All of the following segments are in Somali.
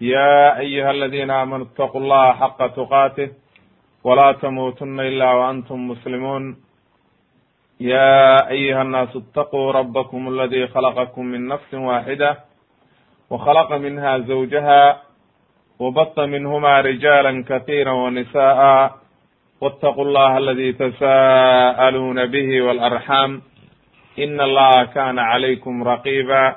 يا أيها الذين آمنوا اتقوا الله حق تقاته ولا تموتن إلا وأنتم مسلمون يا أيها الناس اتقوا ربكم الذي خلقكم من نفس واحدة وخلق منها زوجها وبط منهما رجالا كثيرا ونساء واتقوا الله الذي تساءلون به والأرحام إن الله كان عليكم رقيبا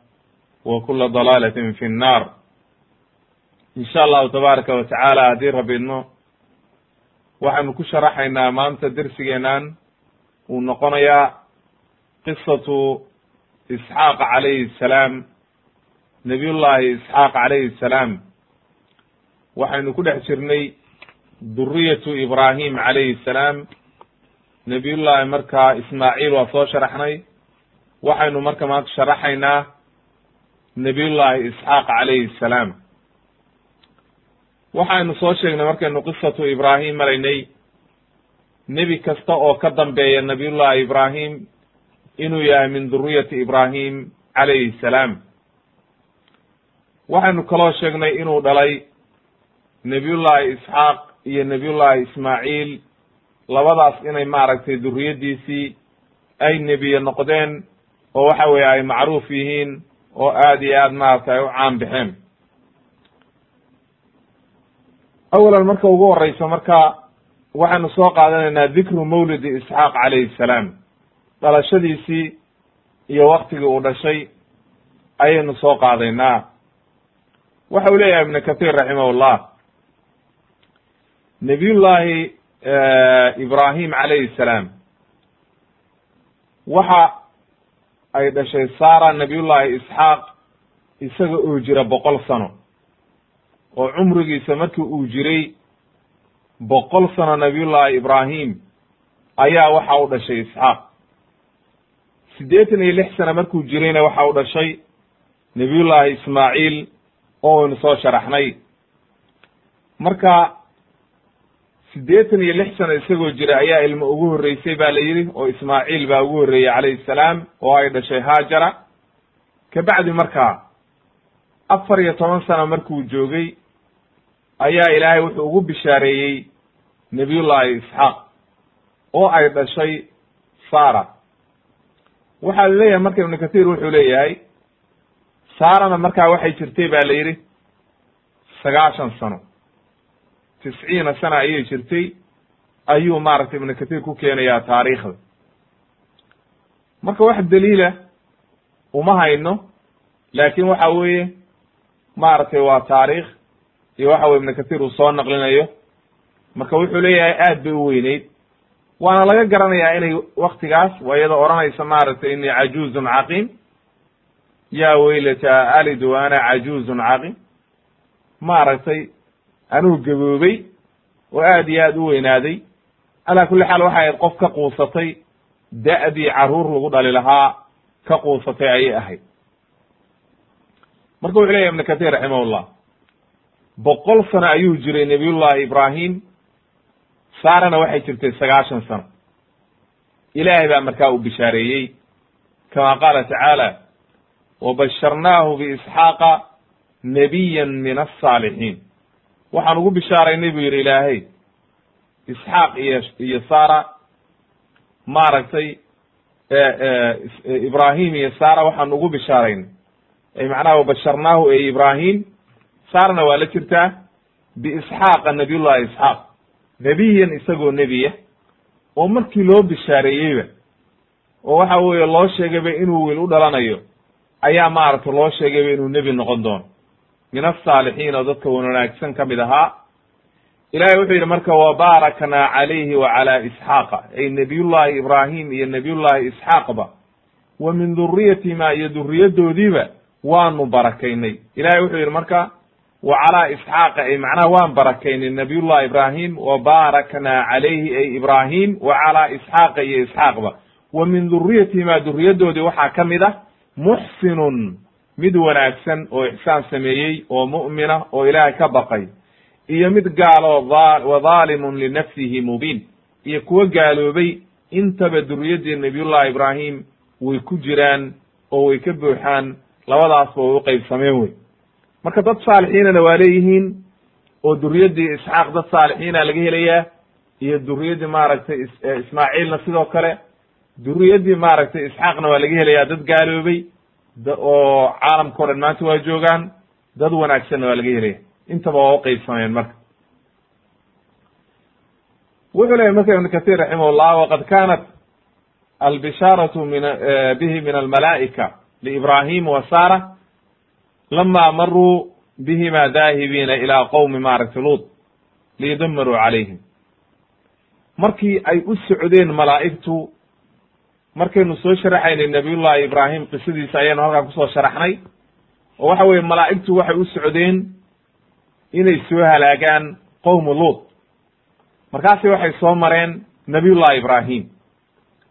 wa kula dalaalatin fi nnaar. Insha allahu tabaaraka wa tacaala haddii rabidno waxaanu ku sharaxaynaa maanta dersigeenan uu noqonayaa qisatu isxaaq calayhi salaam nabiyullaahi isxaaq calayhi salaam. Waxaynu ku dhex jirnay duriyatu ibraahim calayhi salaam. Nabiyullaahi markaa ismaaciil waa soo sharaxnay. Waxaynu marka maanta sharaxaynaa nabiyullaahi isxaaq calayhi salaam. Waxaynu soo sheegnay markaynu qisatu ibraahim maraynay nebi kasta oo ka dambeeya nabiyullaahi ibraahim inuu yahay min duriyati ibraahim calayhi salaam. Waxaynu kaloo sheegnay inuu dhalay nebiyullaahi isxaaq iyo nebiyullaahi ismaaciil. Labadaas inay maaragtay duriyaddiisii ay nebiye noqdeen oo waxa weeye ay macruuf yihiin oo aad iyo aad maaragtay ay u caan baxeen awalan marka ugu horeyso marka waxaynu soo qaadanaynaa dikru mawlidi isxaaq calayhi salaam. Dhalashadiisii iyo waktigii uu dhashay ayaynu soo qaadaynaa waxa uu leeyahay ibnu kathir raximahullah. Nabiyullaahi ibrahim calayhi salaam. Waxa ay dhashay sara nabiyullaahi isxaaq isaga oo jira boqol sano. Oo cumrigiisa markii uu jiray boqol sano nabiyullaahi ibraahim ayaa waxa u dhashay isxaaq. Siddeetan iyo lix sano markuu jirayna waxa u dhashay nabiyullaahi ismaaciil oo aynu soo sharaxnay. Marka siddeetan iyo lix sano isagoo jira ayaa ilmo ugu horreysay ba la yidhi oo ismaaciil baa ugu horreeyey calayhi salaam oo ay dhashay haajara. Kabacdi markaa afar iyo toban sano markuu joogay ayaa ilaahay wuxuu ugu bishaareeyey nebiyullaahi isxaaq oo ay dhashay sara waxaa leeyahay marka ibnu kathiir wuxuu leeyahay saarana markaa waxay jirtay ba la yidhi sagaashan sano tisciina sana ayay jirtay ayuu maaragtay ibnu kathiir ku keenayaa taariikhda marka wax daliila uma hayno laakin waxa weeye maaragtay waa taariikh iyo waxa weye ibnu kathiir uu soo naqlinayo marka wuxuu leeyahay aad bay u weyneyd waana laga garanayaa inay waktigaas waa iyadoo odhanaysa maaragtay inii cajuuzun caqiim yaa weylata alidu ana cajuuzun caqiim maaragtay anuu gaboobay oo aad iyo aad u weynaaday. Calaa kulli xaal waxay ahayd qof ka quusatay da'dii carruur lagu dhali lahaa ka quusatay ayay ahayd. Marka wuxuu leyahy ibnu kathir raximahullah boqol sano ayuu jiray nabiyullahi ibraahim saarana waxay jirtay sagaashan sano. Ilaahay baa markaa uu bishaareeyey kama qaala tacaala wabasharnaahu biisxaaqa nabiya min asaalixiin waxaan ugu bishaaraynay buu yidhi ilaahay isxaaq iyo iyo sara maaragtay ibrahim iyo sara waxaan ugu bishaaraynay ay macnaha wabasharnaahu e ibrahim saarna waa la jirtaa biisxaaqa nabiyullahi isxaaq. Nebiyan isagoo nebiya. Oo markii loo bishaareeyeyba oo waxa weeye loo sheegayba inuu wiil u dhalanayo ayaa maaragtay loo sheegayba inuu nebi noqon doono min asaalixiin oo dadka wanaagsan ka mid ahaa. Ilahay wuxuu yidhi marka wabaaraknaa calayhi wa calaa isxaaqa. Ay nebiyullahi ibraahim iyo nebiyullahi isxaaqba wa min duriyatihima iyo duriyadoodiiba waanu barakaynay. Ilahay wuxuu yidhi marka wa calaa isxaaqa ay macnaha waan barakaynay nabiyullahi ibraahim wa baaraknaa calayhi ay ibraahim wa calaa isxaaqa iyo isxaaqba wa min duriyatihima duriyadoodii waxaa ka mid ah muxsinun mid wanaagsan oo ixsaan sameeyey oo mu'mina oo ilaahay ka baqay iyo mid gaalo wa dhaalimun linafsihi mubiin iyo kuwo gaaloobay intaba duriyaddii nabiyullahi ibraahim way ku jiraan oo way ka buuxaan labadaasba way u qaybsameen wey marka dad saalixiinana waa leeyihiin oo duriyaddii isxaaq dad saalixiina laga helayaa iyo duriyaddii maaragtay ismaaciilna sidoo kale duriyaddii maaragtay isxaaqna waa laga helayaa dad gaaloobay oo caalamka o dhan maanta waa joogaan dad wanaagsanna waa laga helaya intaba waa u qeybsameen marka. Wuxuu leeyay marka ibn katir raximahullah waqad kanat albishaaratu min bihi min almalaa'ika liibrahim wa sara lama maruu bihima daahibiina ilaa qowmi maaragtay luud liyudamiruu calayhim. Markii ay u socdeen malaa'igtu markaynu soo sharaxaynay nabiyullahi ibraahim qisadiisa ayaanu halkaan ku soo sharaxnay. Oo waxa weeye malaa'igtu waxay u socdeen inay soo halaagaan qowmu luud markaasi waxay soo mareen nabiyullahi ibraahim.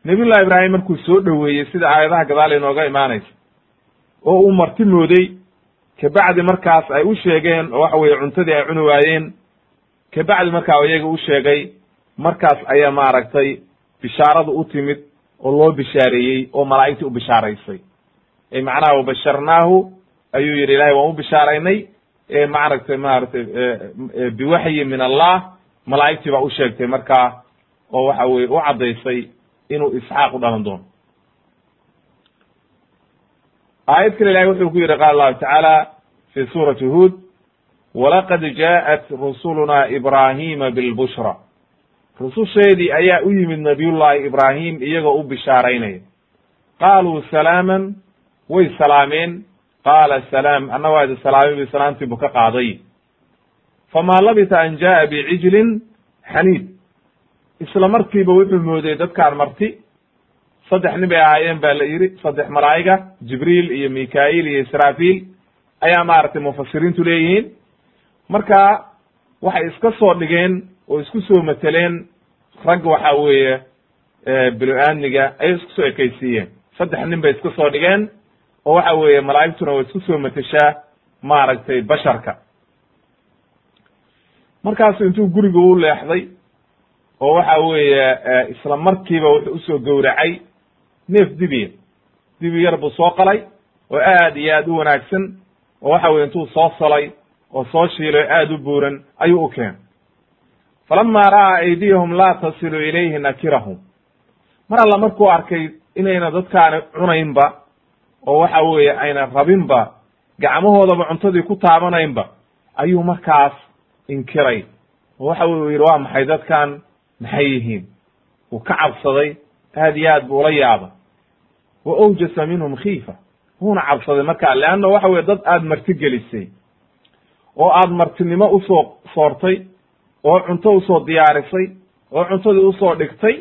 Nabiyullahi ibraahim markuu soo dhoweeyey sida aayadaha gadaal inooga imaanaysa oo uu marti mooday kabacdi markaas ay u sheegeen oo waxa weeye cuntadii ay cuni waayeen kabacdi markaa iyaga u sheegay markaas ayaa maaragtay bishaaradu u timid oo loo bishaareeyey oo malaa'igtii u bishaaraysay. Ay macnaha wabasharnaahu ayuu yidhi ilahay waan u bishaaraynay. Maaragtay maaragtay biwaxyi min allah malaa'igtii baa u sheegtay markaa oo waxa weye u caddaysay inuu isxaaq u dhalan doono. Aayad kale ilahay wuxuu ku yidhi qaala allahu tacaala fi suurati huod walaqad jaءat rusuluna ibrahima bilbushra rususheedii ayaa u yimid nabiyullahi ibraahim iyagoo u bishaaraynaya qaaluu salaaman way salaameen. Qaala salaam anna waa idi salaamay bi salaamtii buu ka qaaday. Famaa labisa an jaa'a bicijlin xaniid isla markiiba wuxuu moodey dadkaan marti. Saddex nin bay ahaayeen ba la yidhi saddex malaa'iga jibriil iyo mikail iyo israafiil ayaa maaragtay mufasiriintu leeyihiin. Marka waxay iska soo dhigeen oo isku soo mateleen rag waxa weeye bilo-aadmiga ayay isku soo ekaysiiyeen. Saddex nin bay iska soo dhigeen oo waxa weeye malaa'igtuna way isku soo mateshaa maaragtay basharka. Markaasu intuu guriga u leexday oo waxa weeye isla markiiba wuxuu u soo gowracay neef dibiya dibi yar buu soo qalay oo aad iyo aad u wanaagsan oo waxa weye intuu soo solay oo soo shiilay oo aad u buuran ayuu u keenay falama ra'aa aydiyahum laa tasilu ilayhi nakirahum mar alla markuu arkay inayna dadkaani cunaynba oo waxa weeye ayna rabinba gacmahoodaba cuntadii ku taabanaynba ayuu markaas inkiray. oo waxa weye yidhi waa maxay dadkan maxay yihiin? Wuu ka cabsaday aad iyo aad buu ula yaaba wa awjasa minhum khiifa. Wuuna cabsaday marka leanna waxa weye dad aad marti gelisay oo aad martinimo u soo soortay oo cunto u soo diyaarisay oo cuntadii u soo dhigtay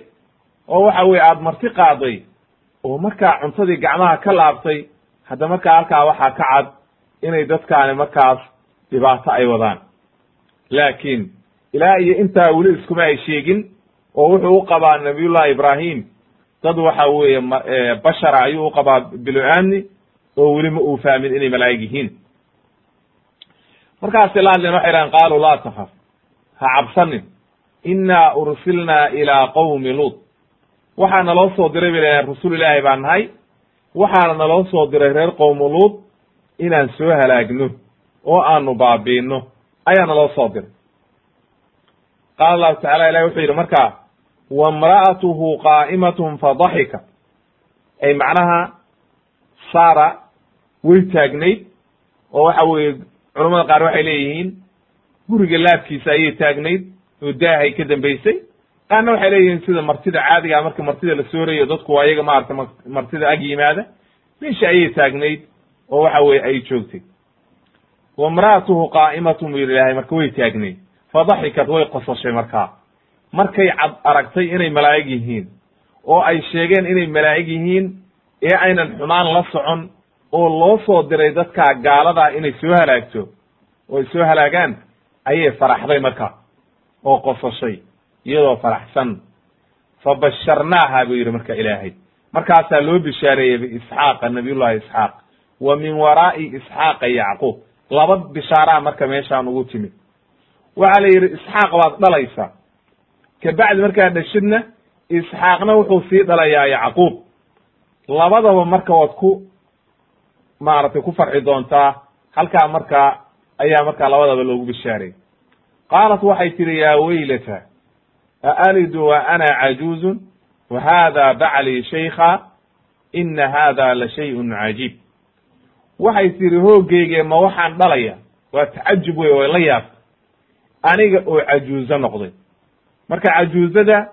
oo waxa weye aad marti qaaday oo markaa cuntadii gacmaha ka laabtay hadda markaa halkaa waxaa ka cad inay dadkaani markaas dhibaato ay wadaan. Laakiin ilaa iyo intaa weli iskuma ay sheegin oo wuxuu u qabaa nabiyullahi ibraahim dad waxa weeye bashara ayuu u qabaa bilo-aani oo weli ma uu fahmin inay malaa'ig yihiin. Markaasay la hadleen waxay dhahen qaaluu laa takaf ha cabsanin. Innaa ursilnaa ilaa qowmi luut waxaa naloo soo diray bay leeyahen rasul ilaahi baan nahay. Waxaana naloo soo diray reer qowmu luut inaan soo halaagno oo aanu baabiinno. Ayaa naloo soo diray. Qaala allahu tacala ilahi wuxuu yidhi markaa wamra'atuhu qaa'imatun fadaxika ay macnaha saara way taagnayd oo waxa weeye culamada qaar waxay leeyihiin guriga laabkiisa ayay taagnayd oo daahay ka dambaysay qaarna waxay leeyihiin sida martida caadigaa marka martida la soorayo dadku waa iyaga maarata martida ag yimaada. Meesha ayay taagnayd oo waxa weye ay joogtay. Wa imra'atuhu qaa'imatun buu yidhi ilaahay marka way taagnayd. Fadaxikat way qosashay markaa. Markay cad aragtay inay malaa'ig yihiin oo ay sheegeen inay malaa'ig yihiin ee aynan xumaan la socon oo loo soo diray dadkaa gaaladaa inay soo halaagto oo ay soo halaagaan ayay faraxday marka oo qosashay iyadoo faraxsan. Fa basharnaaha buu yidhi marka ilaahay. Markaasaa loo bishaareeyey biisxaaqa nabiyullahi isxaaq. Wa min waraa'i isxaaqa yacquub. Laba bishaaraa marka meeshaan ugu timid. Waxaa la yidhi isxaaq baad dhalaysaa kabacdi markaad dhashidna isxaaqna wuxuu sii dhalayaa yacquub. Labadaba marka waad ku maaragtay ku farxi doontaa halkaa markaa ayaa markaa labadaba loogu bishaaray. Qaalat waxay tihi yaa weylata aalidu wa ana cajuuzun wa hada baclii shaykha ina hada la shayun cajiib. Waxay tihi hoogeyge ma waxaan dhalaya? Waa tacajub wey way la yaabta aniga oo cajuuzo noqday. Marka cajuuzada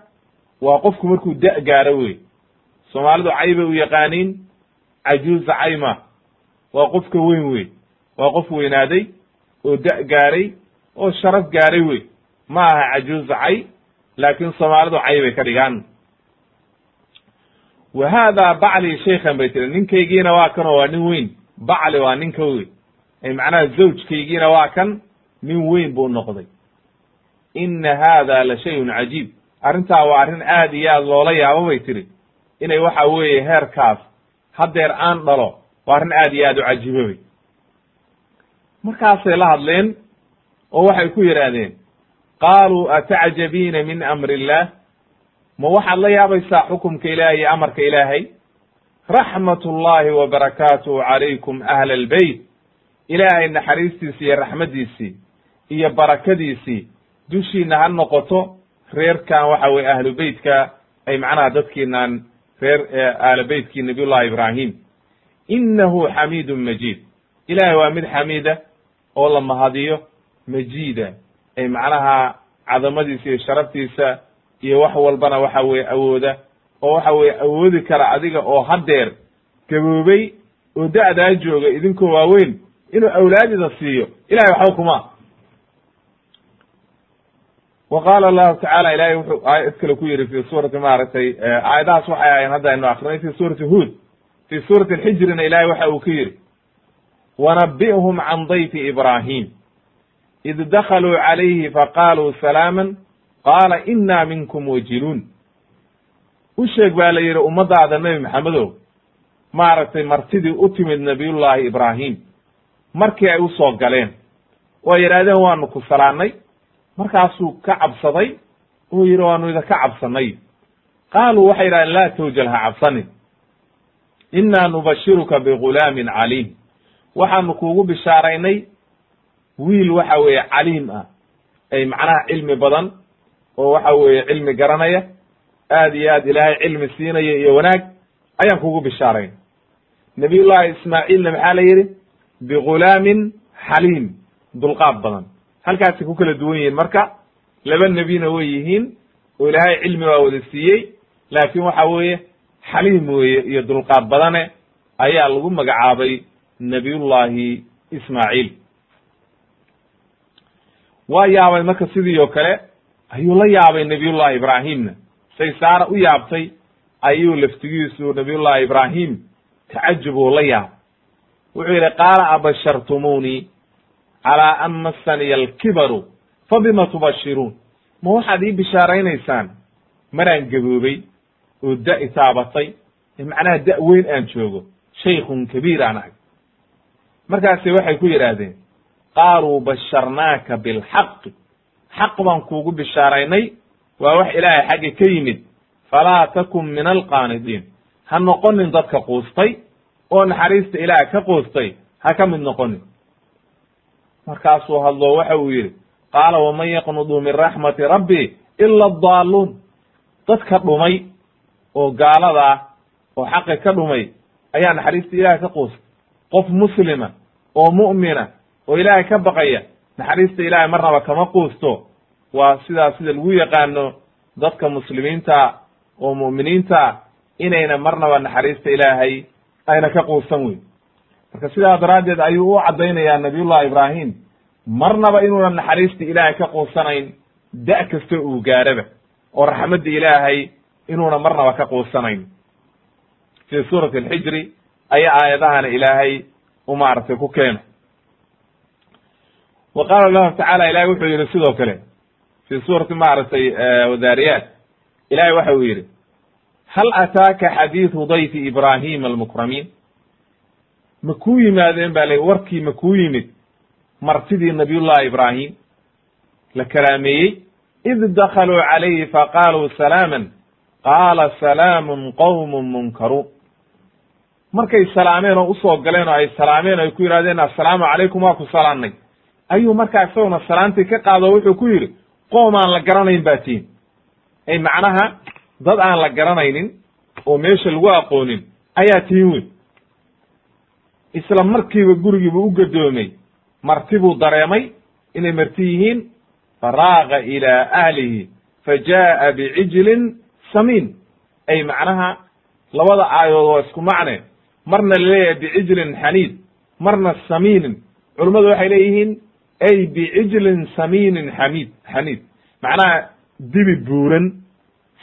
waa qofku markuu da' gaaro wey soomaalidu cay bay u yaqaaniin cajuuza cayma waa qofka weyn wey waa qof weynaaday oo da' gaaray oo sharaf gaaray wey. Ma aha cajuuza cay laakiin soomaalidu cay bay ka dhigaan. Wa haada bacli shaykhan bay tiri ninkaygiina waa kan oo waa nin weyn. Bacli waa ninka wey. Macnaha zawjkaygiina waa kan nin weyn buu noqday. Ina haada la shayun cajiib. Arrintaa waa arrin aad iyo aad loola yaabo bay tiri inay waxa weeye heerkaas haddeer aan dhalo waa arrin aad iyo aad u cajiibobay markaasay la hadleen oo waxay ku yidhaahdeen qaaluu atacjabiina min amri illaah ma waxaad la yaabaysaa xukumka ilaahay iyo amarka ilaahay? Raxmat ullahi wa barakaatuhu calaykum ahla albeyt ilaahay naxariistiisii iyo raxmaddiisii iyo barakadiisii dushiina ha noqoto reerkan waxa weye ahlu beytka ay macnaha dadkiinan reer aala beytkii nabiy llahi ibraahim. Inahu xamiidun majiid. Ilahay waa mid xamiida oo la mahadiyo majiida ay macnaha cadamadiisa iyo sharaftiisa iyo wax walbana waxa weye awooda oo waxa weye awoodi kara adiga oo haddeer gaboobay oo da'daa jooga idinkoo waaweyn inuu awlaadida siiyo. Ilahay waxba kuma wa qaala allahu tacala ilahay wuxuu aayad kale ku yidhi fi suurati maaragtay aayadahaas waxay ahayn hadda aynu akrinay fi suurati huod fi suurati alxijrina ilahay waxa uu ka yidhi wanabi'hum can dayfi ibraahim id dakaluu calayhi faqaaluu salaaman qaala ina minkum wajiluun u sheeg baa la yidhi ummadaada nebi maxamedow maaragtay martidii u timid nabiyullaahi ibraahim markii ay u soo galeen waa yidhahdeen waanu ku salaannay markaasuu ka cabsaday oo yidhi waanu idinka cabsanay qaaluu waxay yidhahdeen laa tawjal ha cabsanin innaa nubashiruka bigulaamin caliim waxaanu kuugu bishaaraynay wiil waxa weeye caliim ah. Ay macnaha cilmi badan oo waxa weeye cilmi garanaya aad iyo aad ilaahay cilmi siinaya iyo wanaag ayaan kugu bishaarayn. Nabiyullaahi ismaaciilna maxaa la yidhi? Bigulaamin xaliim. Dulqaad badan. Halkaasay ku kala duwan yihiin marka laba nebina way yihiin oo ilaahay cilmi waa wada siiyey laakiin waxa weeye xaliim weeye iyo dulqaad badane ayaa lagu magacaabay nabiyullaahi ismaaciil waa yaabay marka sidii oo kale ayuu la yaabay nabiyullahi ibraahimna say saara u yaabtay ayuu laftigiisu nabiyullahi ibraahim tacajub uu la yaabay wuxuu yidhi qaala abashartumuunii calaa an massaniya alkibaru fabima tubashiruun? Ma waxaad ii bishaaraynaysaan? Maraan gaboobay oo da itaabatay macnaha da' weyn aan joogo. Shaykun kabiir aan ahay markaase waxay ku yidhaahdeen qaaluu basharnaaka bilxaqi xaq baan kuugu bishaaraynay waa wax ilaahay xagga ka yimid. Falaa takun min alqaanidiin. Ha noqonin dadka quustay oo naxariista ilaah ka quustay ha ka mid noqonin. Markaasuu hadlo waxa uu yidhi qaala waman yaqnudu min raxmati rabbi ila adaaluun dadka dhumay oo gaalada ah oo xaqi ka dhumay ayaa naxariista ilaah ka quustay qof muslima oo mu'mina oo ilaahay ka baqaya naxariista ilaahay marnaba kama quusto. Waa sidaa sida lagu yaqaano dadka muslimiinta oo mu'miniinta inayna marnaba naxariista ilaahay ayna ka quusan weyn. Marka sidaa daraaddeed ayuu u caddaynayaa nabiyullahi ibraahim marnaba inuuna naxariista ilaahay ka quusanayn da' kasta uu gaaraba oo raxmadda ilaahay inuuna marnaba ka quusanayn fi suurati alxijri ayaa aayadahana ilaahay u maaragtay ku keena wa qaala lahu tacala ilahay wuxuu yidhi sidoo kale fi suurati maaragtay wadaariyaat ilahay waxa uu yidhi hal ataaka xadiidu dayfi ibraahima almukramiin ma kuu yimaadeen ba le warkii ma kuu yimid martidii nabiyullahi ibraahim? La karaameeyey? Id dakaluu calayhi faqaaluu salaaman. Qaala salaamun qowmun munkaruun markay salaameen oo u soo galeen oo ay salaameen ay ku yidhahdeen assalaamu calaykum waa ku salaannay ayuu markaa isaguna salaantii ka qaado wuxuu ku yidhi qoom aan la garanayn baa tihin. Ay macnaha dad aan la garanaynin oo meesha lagu aqoonin ayaa tihin weyn. Isla markiiba gurigiibu u gadoomay marti buu dareemay inay marti yihiin faraaqa ilaa ahlihi fa jaa'a bicijlin samiin. Ay macnaha labada aayadood waa isku macne marna la leeyahay bicijlin xaniid marna samiinin. Culummadu waxay leeyihiin ay bicijlin samiinin xamiid xaniid. Macnaha dibi buuran.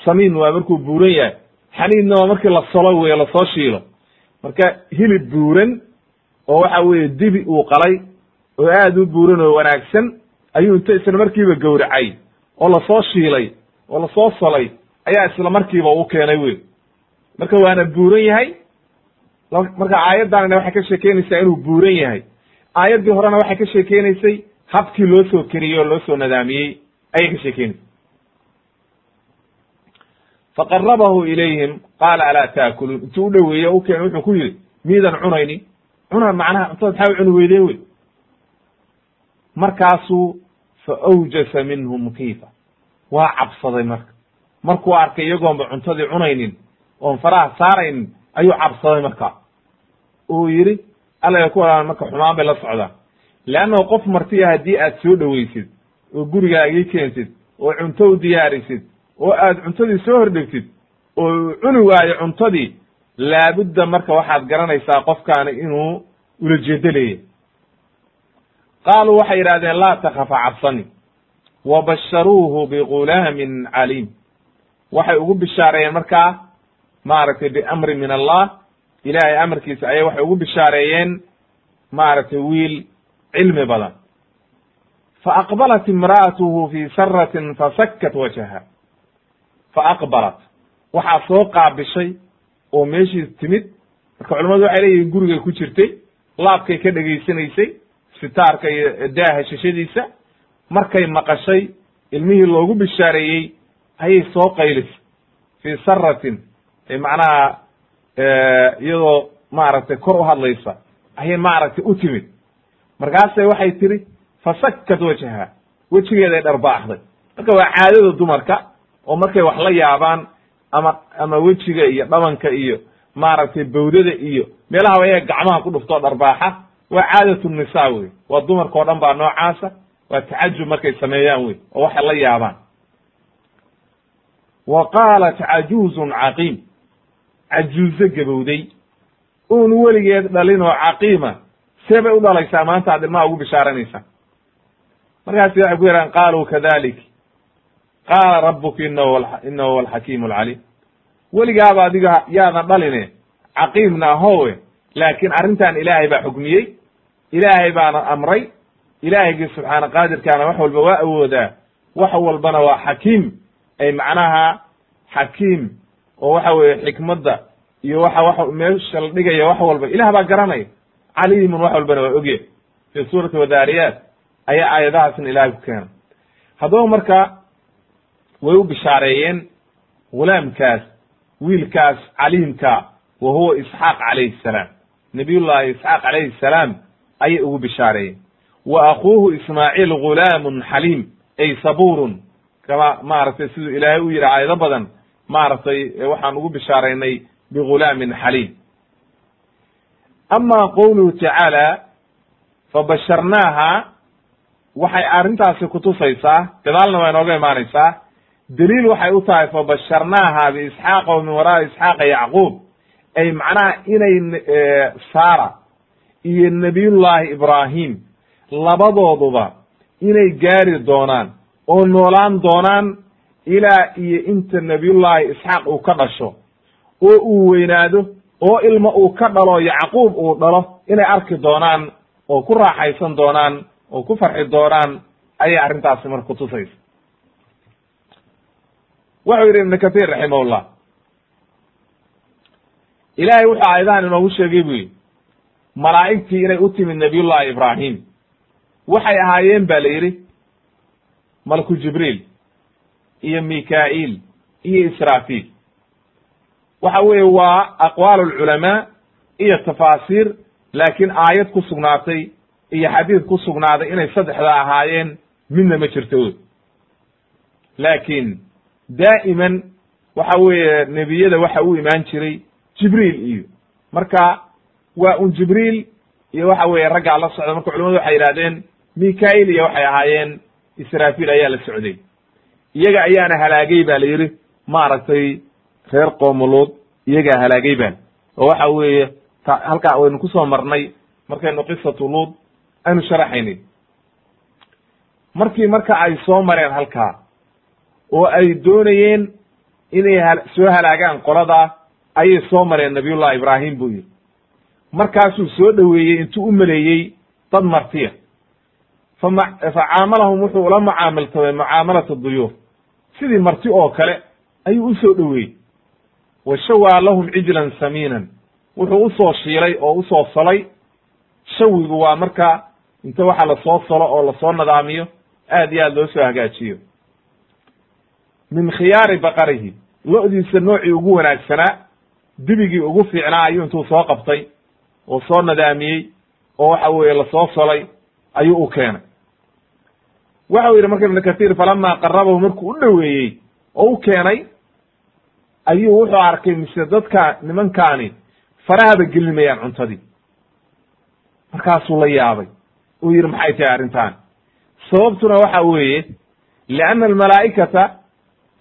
Samiin waa markuu buuran yahay. Xaniidna waa markii la solo weyo la soo shiilo. Marka hilib buuran oo waxa weeye dibi uu qalay oo aad u buuran oo wanaagsan ayuu inta isla markiiba gowracay oo la soo shiilay oo la soo solay ayaa isla markiiba u keenay wey marka waana buuran yahay marka aayaddanina waxay ka sheekeynaysaa inuu buuran yahay. Aayaddii horena waxay ka sheekeynaysay habkii loo soo keriyey oo loo soo nadaamiyey ayay ka sheekeynaysa faqarabahu ilayhim qaala alaa taakuluun. Intuu u dhoweeye u keenay wuxuu ku yidhi miidan cunayni. Cuna macnaha cuntada maxaa u cuni weydeen wey? Markaasuu fa awjasa minhum kiifa waa cabsaday marka. Markuu arkay iyagoonba cuntadii cunaynin oon faraha saaraynin ayuu cabsaday marka uu yidhi alla ku walaan marka xumaan bay la socdaan leannahu qof martiya haddii aad soo dhoweysid oo gurigaagii keentid oo cunto u diyaarisid oo aad cuntadii soo hordhigtid oo cuni waayo cuntadii laabudda marka waxaad garanaysaa qofkaani inuu ulajeedo leeyahy qaaluu waxay yidhahdeen laa takafa cabsani wa basharuuhu bigulaamin caliim. Waxay ugu bishaareeyeen markaa maaragtay biamri min allah ilaahay amarkiisa ayay waxay ugu bishaareeyeen maaragtay wiil cilmi badan. Fa aqbalat imra'atuhu fi saratin fasakkat wajhaha. Fa aqbalat. Waxaa soo qaabishay oo meeshii timid marka culamadu waxay leeyihiin gurigay ku jirtay laabkay ka dhegaysanaysay sitaarka iyo daaha shashadiisa markay maqashay ilmihii loogu bishaareeyey ayay soo qaylisay. Fii saratin macnaha iyadoo maaragtay kor u hadlaysa ayay maaragtay u timid. Markaasay waxay tiri fasakkat wajhaha. Wejigeeday dharbaaxday marka waa caadada dumarka oo markay wax la yaabaan ama ama wejiga iyo dhabanka iyo maaragtay bawdada iyo meelaha ayaga gacmaha ku dhuftoo dharbaaxa waa caadatu nisa wey waa dumarka o dhan baa noocaasa waa tacajub markay sameeyaan wey oo waxay la yaabaan. Wa qaalat cajuuzun caqiim cajuuzo gabowday. Uun weligeed dhalin oo caqiima see bay u dhalaysaa maanta ad ilmaha ugu bishaaranaysaa markaasi waxay ku yidhahan qaaluu kadalik. Qaala rabuka inahu alxakiimu alcaliim. Weligaaba adiga yaadan dhaline caqiimna ahowe laakiin arrintan ilaahay baa xukmiyey ilaahay baana amray ilaahaygi subxaana qaadirkaana wax walba waa awoodaa wax walbana waa xakiim ay macnaha xakiim oo waxa weeye xikmadda iyo waxa wa meesha la dhigaya wax walba. Ilah baa garanaya caliimun wax walbana waa ogya fi suurati wadaariyaat ayaa aayadahaasna ilaahay ku keena haddaba marka way u bishaareeyeen gulaamkaas wiilkaas caliimka wa huwa isxaaq calayhi salaam. Nabiyullahi isxaaq calayhi salaam ayay ugu bishaareeyeen. Wa akuuhu ismaaciil gulaamun xaliim ay sabuurun. Kama maaragtay siduu ilaahay u yidhi aayado badan maaragtay waxaan ugu bishaaraynay bigulaamin xaliim ama qowluhu tacaala fabasharnaaha waxay arrintaasi kutusaysaa gadaalna waa inooga imaanaysaa daliil waxay u tahay fabasharnaaha biisxaaqa wa min isxaaqa yacquub ay macnaha inay sara iyo nabiyullaahi ibraahim labadooduba inay gaari doonaan oo noolaan doonaan ilaa iyo inta nabiyullaahi isxaaq uu ka dhasho oo uu weynaado oo ilmo uu ka dhalo yacquub uu dhalo inay arki doonaan oo ku raaxaysan doonaan oo ku farxi doonaan ayay arrintaasi marka kutusaysa wuxuu yidhi ibnu kathir raximahullah ilaahay wuxuu aayadahan inoogu sheegay bu yidhi malaa'igtii inay u timid nabiyullahi ibraahim waxay ahaayeen ba la yidhi malku jibriil iyo mika'il iyo israafiil. Waxa weeye waa aqwaal alculamaa iyo tafaasiir laakiin aayad ku sugnaatay iyo xadiid ku sugnaaday inay saddexda ahaayeen midna ma jirto. Laakiin daa'iman waxa weeye nebiyada waxa u imaan jiray jibriil iyo. Marka waa un jibriil iyo waxa weeye raggaa la socda marka culamadu waxay yidhahdeen mika'il iyo waxay ahaayeen israafiil ayaa la socday iyaga ayaana halaagay ba la yidhi maaragtay reer qoomuluud iyagaa halaagay baan. Oo waxa weeye halkaa waynu ku soo marnay markaynu qisatu luud aynu sharaxaynay. Markii marka ay soo mareen halkaa oo ay doonayeen inay soo halaagaan qoladaa ayay soo mareen nabiyullahi ibraahim buu yidhi. Markaasuu soo dhoweeyey intuu u maleeyey dad martiya. Fama facaamalahum wuxuu ula mucaamiltamay mucaamalata duyuur sidii marti oo kale ayuu u soo dhoweeyey. Wa shawaa lahum cijlan samiinan. Wuxuu u soo shiilay oo u soo solay shawigu waa marka inta waxa la soo solo oo la soo nadaamiyo aad iyo aad loo soo hagaajiyo. Min khiyaari baqarihi. Lo-diisa noocii ugu wanaagsanaa dibigii ugu fiicnaa ayuu intuu soo qabtay. Oo soo nadaamiyey oo waxa weeye la soo solay ayuu u keenay waxau yidhi marka ibnu kathiir falama qarabahu markuu u dhoweeyey oo u keenay ayuu wuxuu arkay mise dadka nimankaani farahaba gelimayaan cuntadii. Markaasuu la yaabay. Uu yidhi maxay tahay arrintan sababtuna waxa weeye lianna almalaa'ikata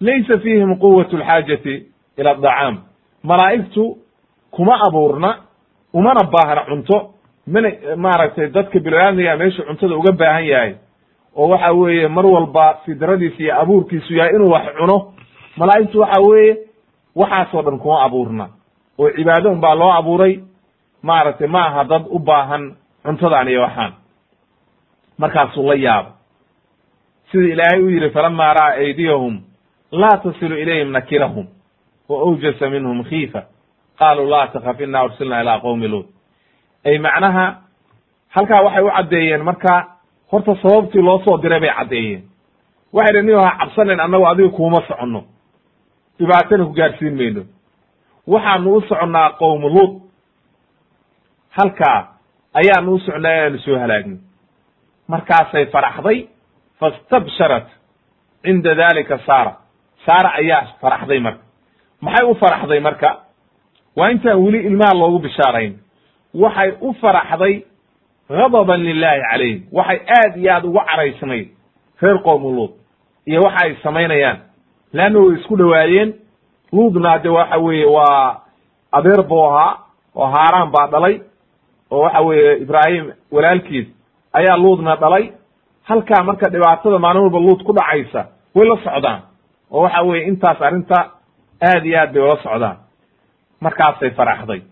laysa fiihim quwatu alxaajati ila adacaam malaa'igtu kuma abuurna umana baahna cunto. Mana maaragtay dadka biloaadmiga meeshu cuntada uga baahan yahay oo waxa weeye mar walba fidradiisa iyo abuurkiisu yahay inuu wax cuno malaa'igtu waxa weeye waxaasoo dhan kuma abuurna oo cibaado un baa loo abuuray maaragtay ma aha dad u baahan cuntadan iyo waxaan. Markaasuu la yaaba sida ilaahay u yidhi falama ra'a aydiyahum laa tasilu ilayhim nakirahum wa awjasa minhum khiifa. Qaaluu laa takaf ina ursilna ilaa qowmi luud ay macnaha halkaa waxay u caddeeyeen marka horta sababtii loo soo diray bay caddeeyeen. Waxay dhi nin ha cabsanen annagu adiga kuuma soconno. Dhibaatana ku gaarsiin mayno. Waxaanu u soconnaa qowmu luud halkaa ayaanu u socnaa inaanu soo halaagno. Markaasay faraxday fastabsharat cinda dalika saara. Saara ayaa faraxday marka. Maxay u faraxday marka? Waa intaan weli ilmaha loogu bishaarayn. Waxay u faraxday gadaban lilahi calayhim. Waxay aad iyo aad uga caraysnayd reer qowmu luud iyo waxa ay samaynayaan. Leanna way isku dhowaayeen luudna de waxa weeye waa adeer buu ahaa oo haaraan baa dhalay oo waxa weeye ibraahim walaalkiis ayaa luudna dhalay. Halkaa marka dhibaatada maalin walba luud ku dhacaysa way la socdaan. Oo waxa weeye intaas arrinta aad iyo aad bay ula socdaan. Markaasay faraxday.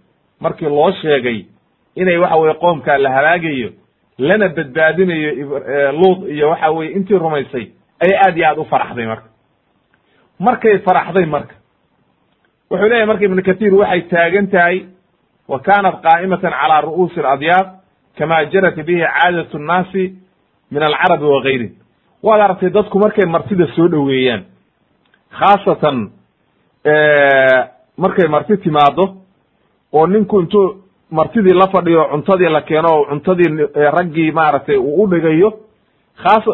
Markii loo sheegay inay waxa weye qoomkaa la halaagayo lana badbaadinayo luud iyo waxa weye intii rumaysay ayay aad iyo aad u faraxday marka. Markay faraxday marka wuxuu leeyahy marka ibnu kathir waxay taagan tahay wa kanat qaa'imatan calaa ru'uusi aladyaab kama jarat bihi caadatu nnaasi min alcarabi wa gayri waad aragtay dadku markay martida soo dhoweeyaan khaasatan markay marti timaado oo ninku intuu martidii la fadhiyo cuntadii la keeno cuntadii raggii maaragtay uu u dhigayo khaas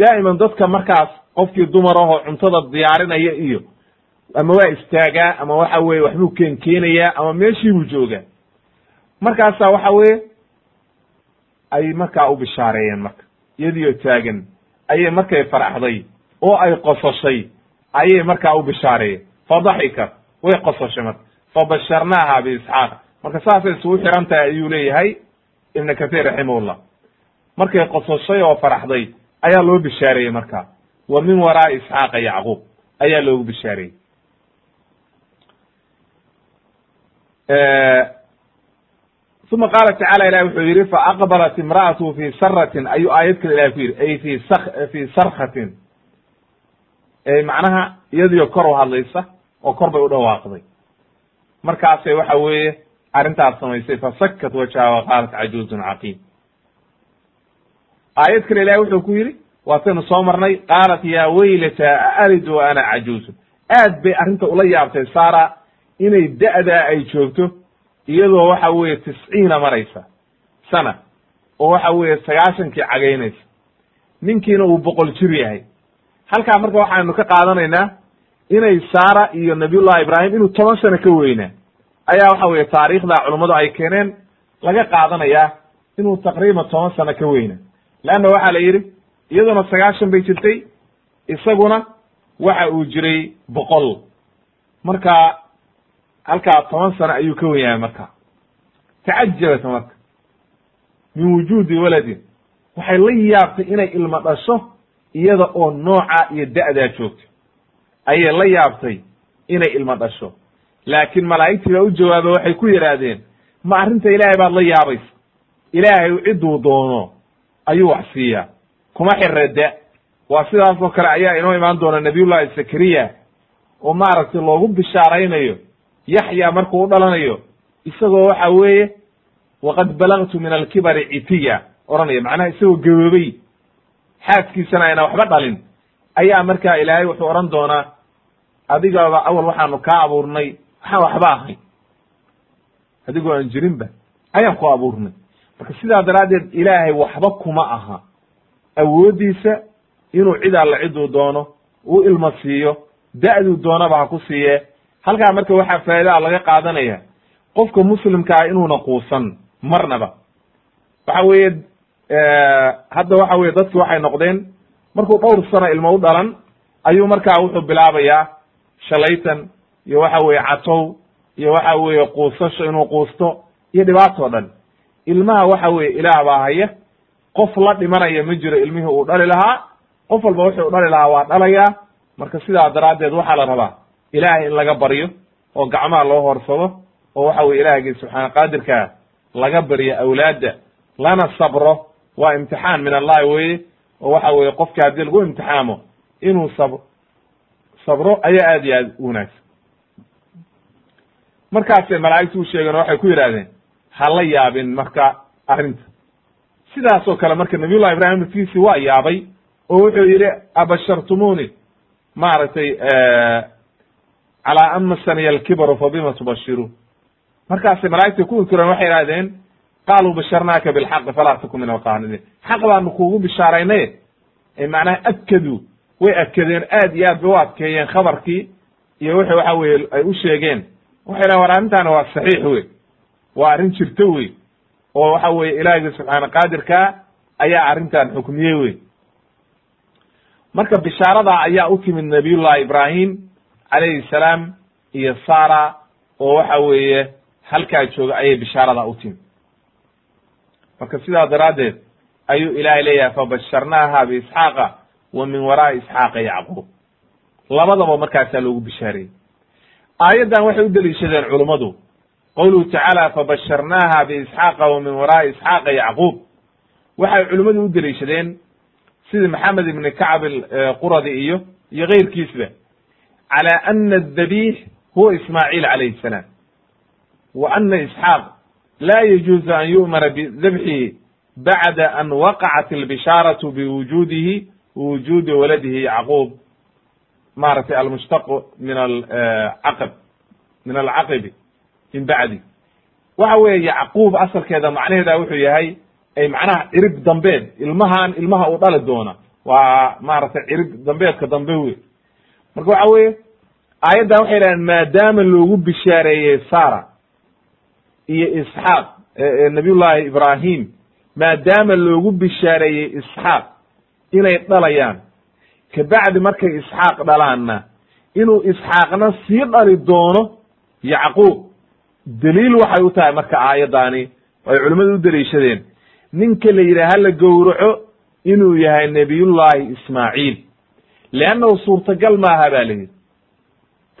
daa'iman dadka markaas qofkii dumar ahoo cuntada diyaarinaya iyo ama waa istaagaa ama waxa weye waxbuu keen keenayaa ama meeshii buu joogaa. Markaasaa waxa weye ay markaa u bishaareeyeen marka. Iyadiyo taagan ayay markay faraxday oo ay qososhay ayay markaa u bishaareeyeen fadaxikat way qososhay marka. Fabasharnaaha biisxaaq marka saasay isugu xiran tahay ayuu leeyahay ibn kathir raximahullah. Markay qososhay oo faraxday ayaa loo bishaareeyey marka. Wa min waraai isxaaqa yacquub ayaa loogu bishaareeyey. Uma qaala tacala ilahi wuxuu yidhi faaqbalat imra'atu fi saratin ayuu aayad kale ilahi ku yidhi ay fi sak fi sarkatin macnaha iyadiyo kor u hadlaysa oo kor bay u dhawaaqday. Markaasay waxa weeye arrintaas samaysay fasakat wajha wa qaalat cajuuzun caqiim aayad kale ilahi wuxuu ku yidhi waataynu soo marnay qaalat yaa weylata aalidu wa ana cajuuzun aad bay arrinta ula yaabtay sara inay da'daa ay joogto iyadoo waxa weeye tisciina maraysa sana oo waxa weeye sagaashankii cagaynaysa ninkiina uu boqol jir yahay. Halkaa marka waxaynu ka qaadanaynaa inay saara iyo nabiyullahi ibraahim inuu toban sano ka weynaa ayaa waxa weeye taariikhda culummadu ay keeneen laga qaadanayaa inuu taqriiban toban sano ka weyna. Leanna waxaa la yidhi iyaduna sagaashan bay jirtay isaguna waxa uu jiray boqol. Marka halkaa toban sano ayuu ka wen yahay marka. Tacajabat marka. Min wujuudi waladin. Waxay la yaabtay inay ilmo dhasho iyada oo nooca iyo da'daa joogto. Ayay la yaabtay inay ilmo dhasho laakiin malaa'igtii baa u jawaaba waxay ku yidhaahdeen ma arrinta ilaahay baad la yaabaysa. Ilaahay cidduu doono ayuu wax siiyaa kuma xirre da waa sidaas oo kale ayaa inoo imaan doona nabiyullahi zakariya oo maaragtay loogu bishaaraynayo yaxya markuu u dhalanayo isagoo waxa weeye waqad balagtu min alkibari citiya odhanaya macnaha isagoo gaboobey xaaskiisana ayna waxba dhalin. Ayaa markaa ilaahay wuxuu odhan doonaa adigaba awal waxaanu kaa abuurnay waxaan waxba ahayn. Adigoo aan jirinba ayaan ku abuurnay. Marka sidaa daraaddeed ilaahay waxba kuma aha. Awooddiisa inuu cid alla ciduu doono uu ilma siiyo da'duu doonaba ha ku siiye halkaa marka waxaa faa'idaa laga qaadanaya qofka muslimkaa inuuna quusan marnaba. Waxa weeye hadda waxa weye dadki waxay noqdeen markuu dhowr sano ilmo u dhalan ayuu markaa wuxuu bilaabayaa shalaytan iyo waxa weeye catow iyo waxa weeye quusasho inuu quusto iyo dhibaatoo dhan. Ilmaha waxa weeye ilaah baa haya. Qof la dhimanaya ma jiro ilmihii uu dhali lahaa. Qof walba wuxuu dhali lahaa waa dhalayaa. Marka sidaa daraaddeed waxaa la rabaa ilaahay in laga baryo oo gacmaha loo horsado oo waxa weye ilaahgii subxaana qaadirkaa laga baryo awlaadda lana sabro. Waa imtixaan min allahi weye oo waxa weye qofki haddii lagu imtixaamo inuu sab sabro ayaa aad iyo aad u wanaagsan markaasay u sheegeen oo waxay ku yidhahdeen ha la yaabin marka arrinta. Sidaasoo kale marka nabiyullahi ibrahim naftiisi waa yaabay oo wuxuu yidhi abashartumuni maaragtay calaa ama saniya alkibaru fabima tubashiruun. Markaasay malaa'igta ku inkireen waxay idhahdeen qaaluu basharnaaka bilxaqi falaa takun min alqaanidiin xaq baanu kuugu bishaaraynay macnaha adkaduu way adkadeen aad iyo aad bay u adkeeyeen khabarkii iyo wixii waxa weye ay u sheegeen waxay dhahen war arrintaani waa saxiix wey. Waa arrin jirto wey. Oo waxa weye ilaahiyga subxaana qaadirkaa ayaa arrintan xukmiyey wey. Marka bishaaradaa ayaa u timid nabiyullahi ibraahim calayhi salaam iyo sara oo waxa weeye halkaa jooga ayay bishaaradaa u timid. Marka sidaa daraaddeed ayuu ilaahay leeyahay fabasharnaaha biisxaaqa wa min waraai isxaaqa yacquub. Labadaba markaasaa loogu bishaareyey aayaddan waxay u deliishadeen culummadu qowluhu tacaala fabasharnaaha biisxaaqa wa min waraa'i isxaaqa yacquub. Waxay culimmadu u deliishadeen sidii maxamed ibni kacb quradi iyo iyo keyrkiisba calaa ana adabiix huwa ismaaciil calayhi salaam. Wa ana isxaaq laa yajuusu an yu'mana bidabxihi bacda an waqacat albishaaratu biwujuudihi wujuudi waladihi yacquub maaragtay almushtaq min alcaqb min alcaqibi min bacdi. Waxa weeye yacquub asalkeeda macnaheeda wuxuu yahay ay macnaha cirib dambeed ilmahan ilmaha uu dhali doona. Waa maaragtay cirib dambeedka dambe wey marka waxa weeye aayaddan waxay dhahdeen maadaama loogu bishaareeyey sara iyo isxaaq nabiyullahi ibrahim maadaama loogu bishaareeyey isxaaq inay dhalayaan kabacdi markay isxaaq dhalaanna inuu isxaaqna sii dhali doono yacquub. Daliil waxay u tahay marka aayaddaani ay culimmadu u daliishadeen. Ninka la yidhaha hala gowraco inuu yahay nebiyullaahi ismaaciil. Leannahu suurtagal maaha ba la yidhi.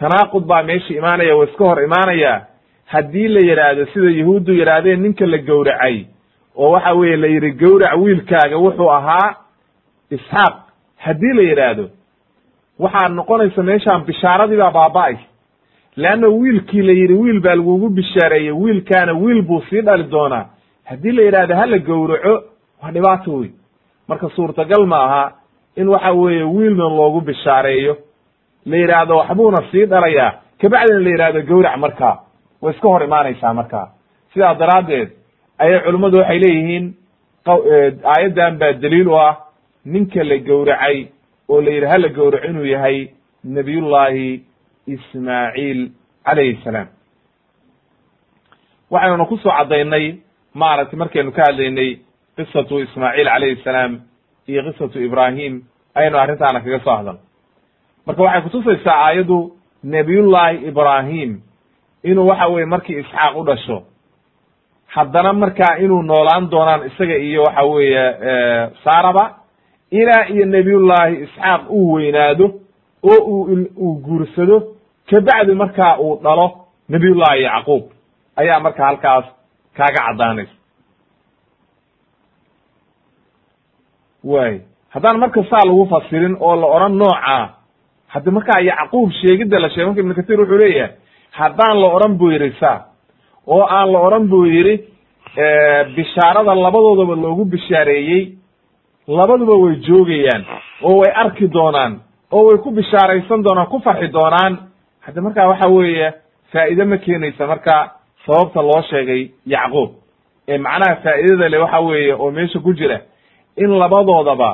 Tanaaqud baa meesha imaanaya wa iska hor imaanaya. Haddii la yidhaahdo sida yahuuddu yidhaahdeen ninka la gowracay oo waxa weeye la yidhi gowrac wiilkaaga wuxuu ahaa isxaaq haddii la yidhaahdo waxaa noqonaysa meeshaan bishaaradii baa baaba'aysa leanna wiilkii la yidhi wiil baa lagugu bishaareeyey wiilkaana wiil buu sii dhali doonaa. Haddii la yidhahdo hala gowraco waa dhibaato wey marka suurtagal ma aha in waxa weeye wiilna loogu bishaareeyo. La yidhaahdo waxbuuna sii dhalayaa. Kabacdina la yidhahdo gowrac markaa way iska hor imaanaysaa markaa sidaa daraaddeed ayay culimmadu waxay leeyihiin aayaddan baa daliil u ah ninka la gowracay oo la yidhi hala gowraco inuu yahay nabiyullaahi ismaaciil calayhi salaam. Waxaynuna ku soo caddaynay maaragtay markaynu ka hadlaynay qisatu ismaaciil calayhi salaam iyo qisatu ibraahim ayaynu arrintaana kaga soo hadal marka waxay kutusaysaa aayaddu nebiyullaahi ibraahim inuu waxa weye markii isxaaq u dhasho haddana markaa inuu noolaan doonaan isaga iyo waxa weeye saaraba ilaa iyo nebiyullaahi isxaaq uu weynaado oo uu uu guursado kabacdi markaa uu dhalo nebiyullaahi yacquub. Ayaa marka halkaas kaaga caddaanaysa. Way haddaan marka saa lagu fasirin oo la odhan noocaa haddi markaa yacquub sheegidda la sheegay marka ibnu katiir wuxuu leeyahay haddaan la odhan buu yidhi saa oo aan la odhan buu yidhi bishaarada labadoodaba loogu bishaareeyey labaduba way joogayaan oo way arki doonaan oo way ku bishaaraysan doonaan ku farxi doonaan. Haddi markaa waxa weeye faa'iide ma keenaysa marka sababta loo sheegay yacquub. Ee macnaha faa'idada le waxa weeye oo meesha ku jira in labadoodaba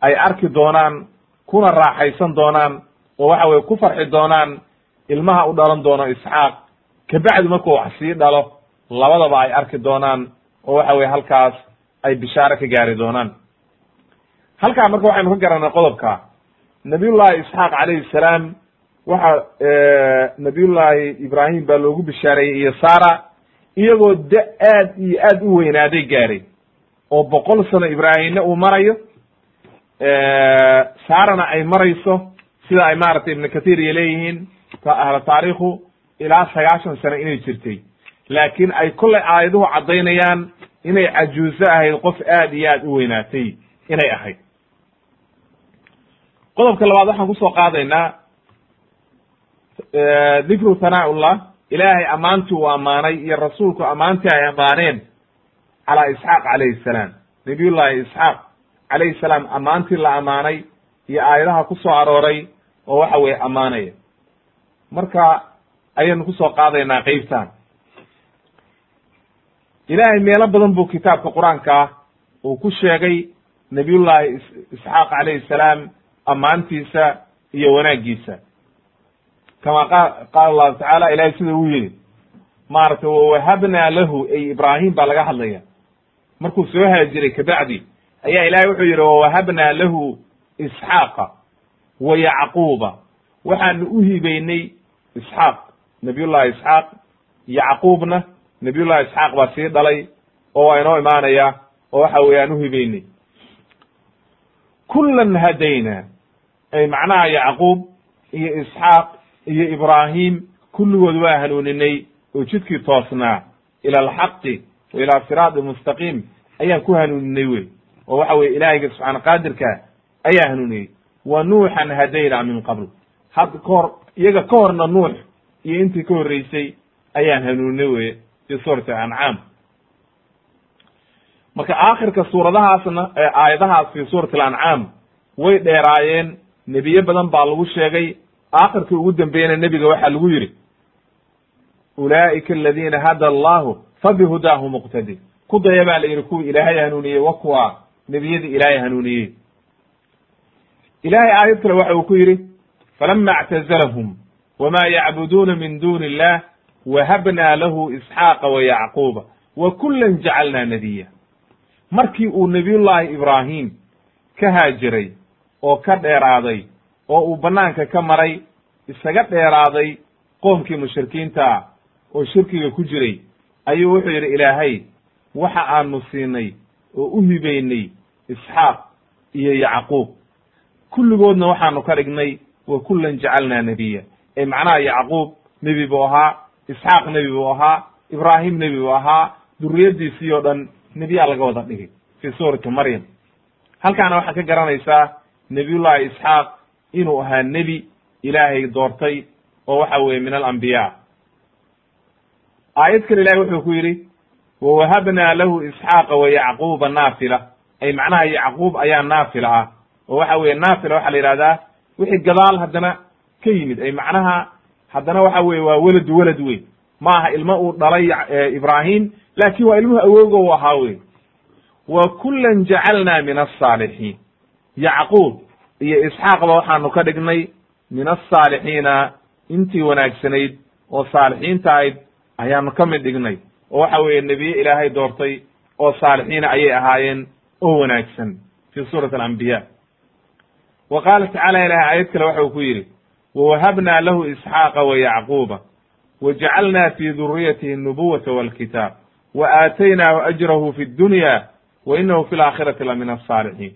ay arki doonaan kuna raaxaysan doonaan oo waxa weye ku farxi doonaan ilmaha u dhalan doono isxaaq. Kabacdi markuu wax sii dhalo labadaba ay arki doonaan oo waxa weye halkaas ay bishaare ka gaari doonaan halkaa marka waxaynu ka garanay qodobka. Nabiyullaahi isxaaq calayhi salaam waxa nabiyullaahi ibraahim baa loogu bishaareeyey iyo sara iyagoo da aad iyo aad u weynaaday gaaray. Oo boqol sano ibraahimna uu marayo sarana ay marayso sida ay maaragtay ibnu kathir iyo leeyihiin ahla taariikhu ilaa sagaashan sano inay jirtay. Laakiin ay kollay aayaduhu caddaynayaan inay cajuuso ahayd qof aad iyo aad u weynaatay inay ahayd qodobka labaad waxaan ku soo qaadaynaa dikru thanaaullah ilaahay ammaantii uu ammaanay iyo rasuulku ammaantii ay ammaaneen calaa isxaaq calayhi salaam. Nabiyullaahi isxaaq calayhi salaam ammaantii la ammaanay iyo aayadaha ku soo arooray oo waxa weeye ammaanaya. Marka ayaynu ku soo qaadaynaa qeybtan. Ilaahay meelo badan buu kitaabka qur'aanka uu ku sheegay. Nabiyullaahi isxaaq calayhi salaam ammaantiisa iyo wanaaggiisa. Kama qa qaala allahu tacaala ilahay sida uu yidhi maaragtay wawahabnaa lahu ay ibraahim baa laga hadlaya markuu soo haajiray kabacdi ayaa ilahay wuxuu yidhi wawahabnaa lahu isxaaqa wa yacquuba. Waxaanu u hibaynay isxaaq nabiyullahi isxaaq yacquubna nabiyullahi isxaaq baa sii dhalay oo waa inoo imaanaya oo waxa weeye aan u hibaynay. Kullan hadayna ay macnaha yacquub iyo isxaaq iyo ibraahim kulligood waa hanuuninay oo jidkii toosnaa ila alxaqi wa ilaa siraadi mustaqiim ayaan ku hanuuninay wey. Oo waxa weye ilaahayga subxaana qaadirka ayaa hanuuniyey wa nuuxan hadaynaa min qabl. Had ka hor iyaga ka horna nuux iyo intii ka horreysay ayaan hanuuninay weye fi suurati ancaam marka aakhirka suuradahaasna aayadahaas fi suurati alancaam way dheeraayeen nebiye badan baa lagu sheegay. Aakhirkii ugu dambeeyena nebiga waxaa lagu yidhi ulaa'ika aladiina hada allahu fabihudaahu muqtadi ku daya baa la yidhi kuwii ilaahay hanuuniyey wa kuwa nebiyadii ilaahay hanuuniyey. Ilahay aayad kale waxa uu ku yidhi falama اctazlahum wma yacbuduuna min duni illah wahabna lahu isxaaqa wa yacquuba wa kula jacalna nadiya markii uu nebiyullaahi ibraahim ka haajiray oo ka dheeraaday oo uu bannaanka ka maray isaga dheeraaday qoomkii mushrikiinta oo shirkiga ku jiray. Ayuu wuxuu yidhi ilaahay waxa aanu siinay oo u hibaynay isxaaq iyo yacquub. Kulligoodna waxaanu ka dhignay wa kullan jacalnaa nebiya ee macnaha yacquub nebi buu ahaa isxaaq nebi buu ahaa ibraahim nebi buu ahaa duriyaddiisii oo dhan nebiyaa laga wada dhigay fii suurati maryam. Halkaana waxaad ka garanaysaa nebiyullahi isxaaq inuu ahaa nebi ilaahay doortay oo waxa weeye min alambiyaa aayad kale ilahay wuxuu ku yidhi wawahabnaa lahu isxaaqa wa yacquuba naafila. Ay macnaha yacquub ayaa naafila ah oo waxa weeye naafila waxaa la yidhahdaa wixii gadaal haddana ka yimid. Ay macnaha haddana waxa weye waa weladu welad wey ma aha ilmo uu dhalay ibraahim laakin waa ilmuhu awoogo u ahaa wey wa kulan jacalnaa min asaalixiin yacquub iyo isxaaqba waxaanu ka dhignay min asaalixiina intii wanaagsanayd oo saalixiinta ahayd ayaanu ka mid dhignay oo waxa weeye nebiye ilaahay doortay oo saalixiina ayay ahaayeen oo wanaagsan fi suurati alambiya wa qaala tacala ilahay aayad kale waxa uu ku yidhi wawahabnaa lahu isxaaqa wa yacquuba wa jacalnaa fi duriyatihi nubuwata walkitaab wa aataynaahu ajrahu fi dunya wa inahu fi laakhirati la min asaalixiin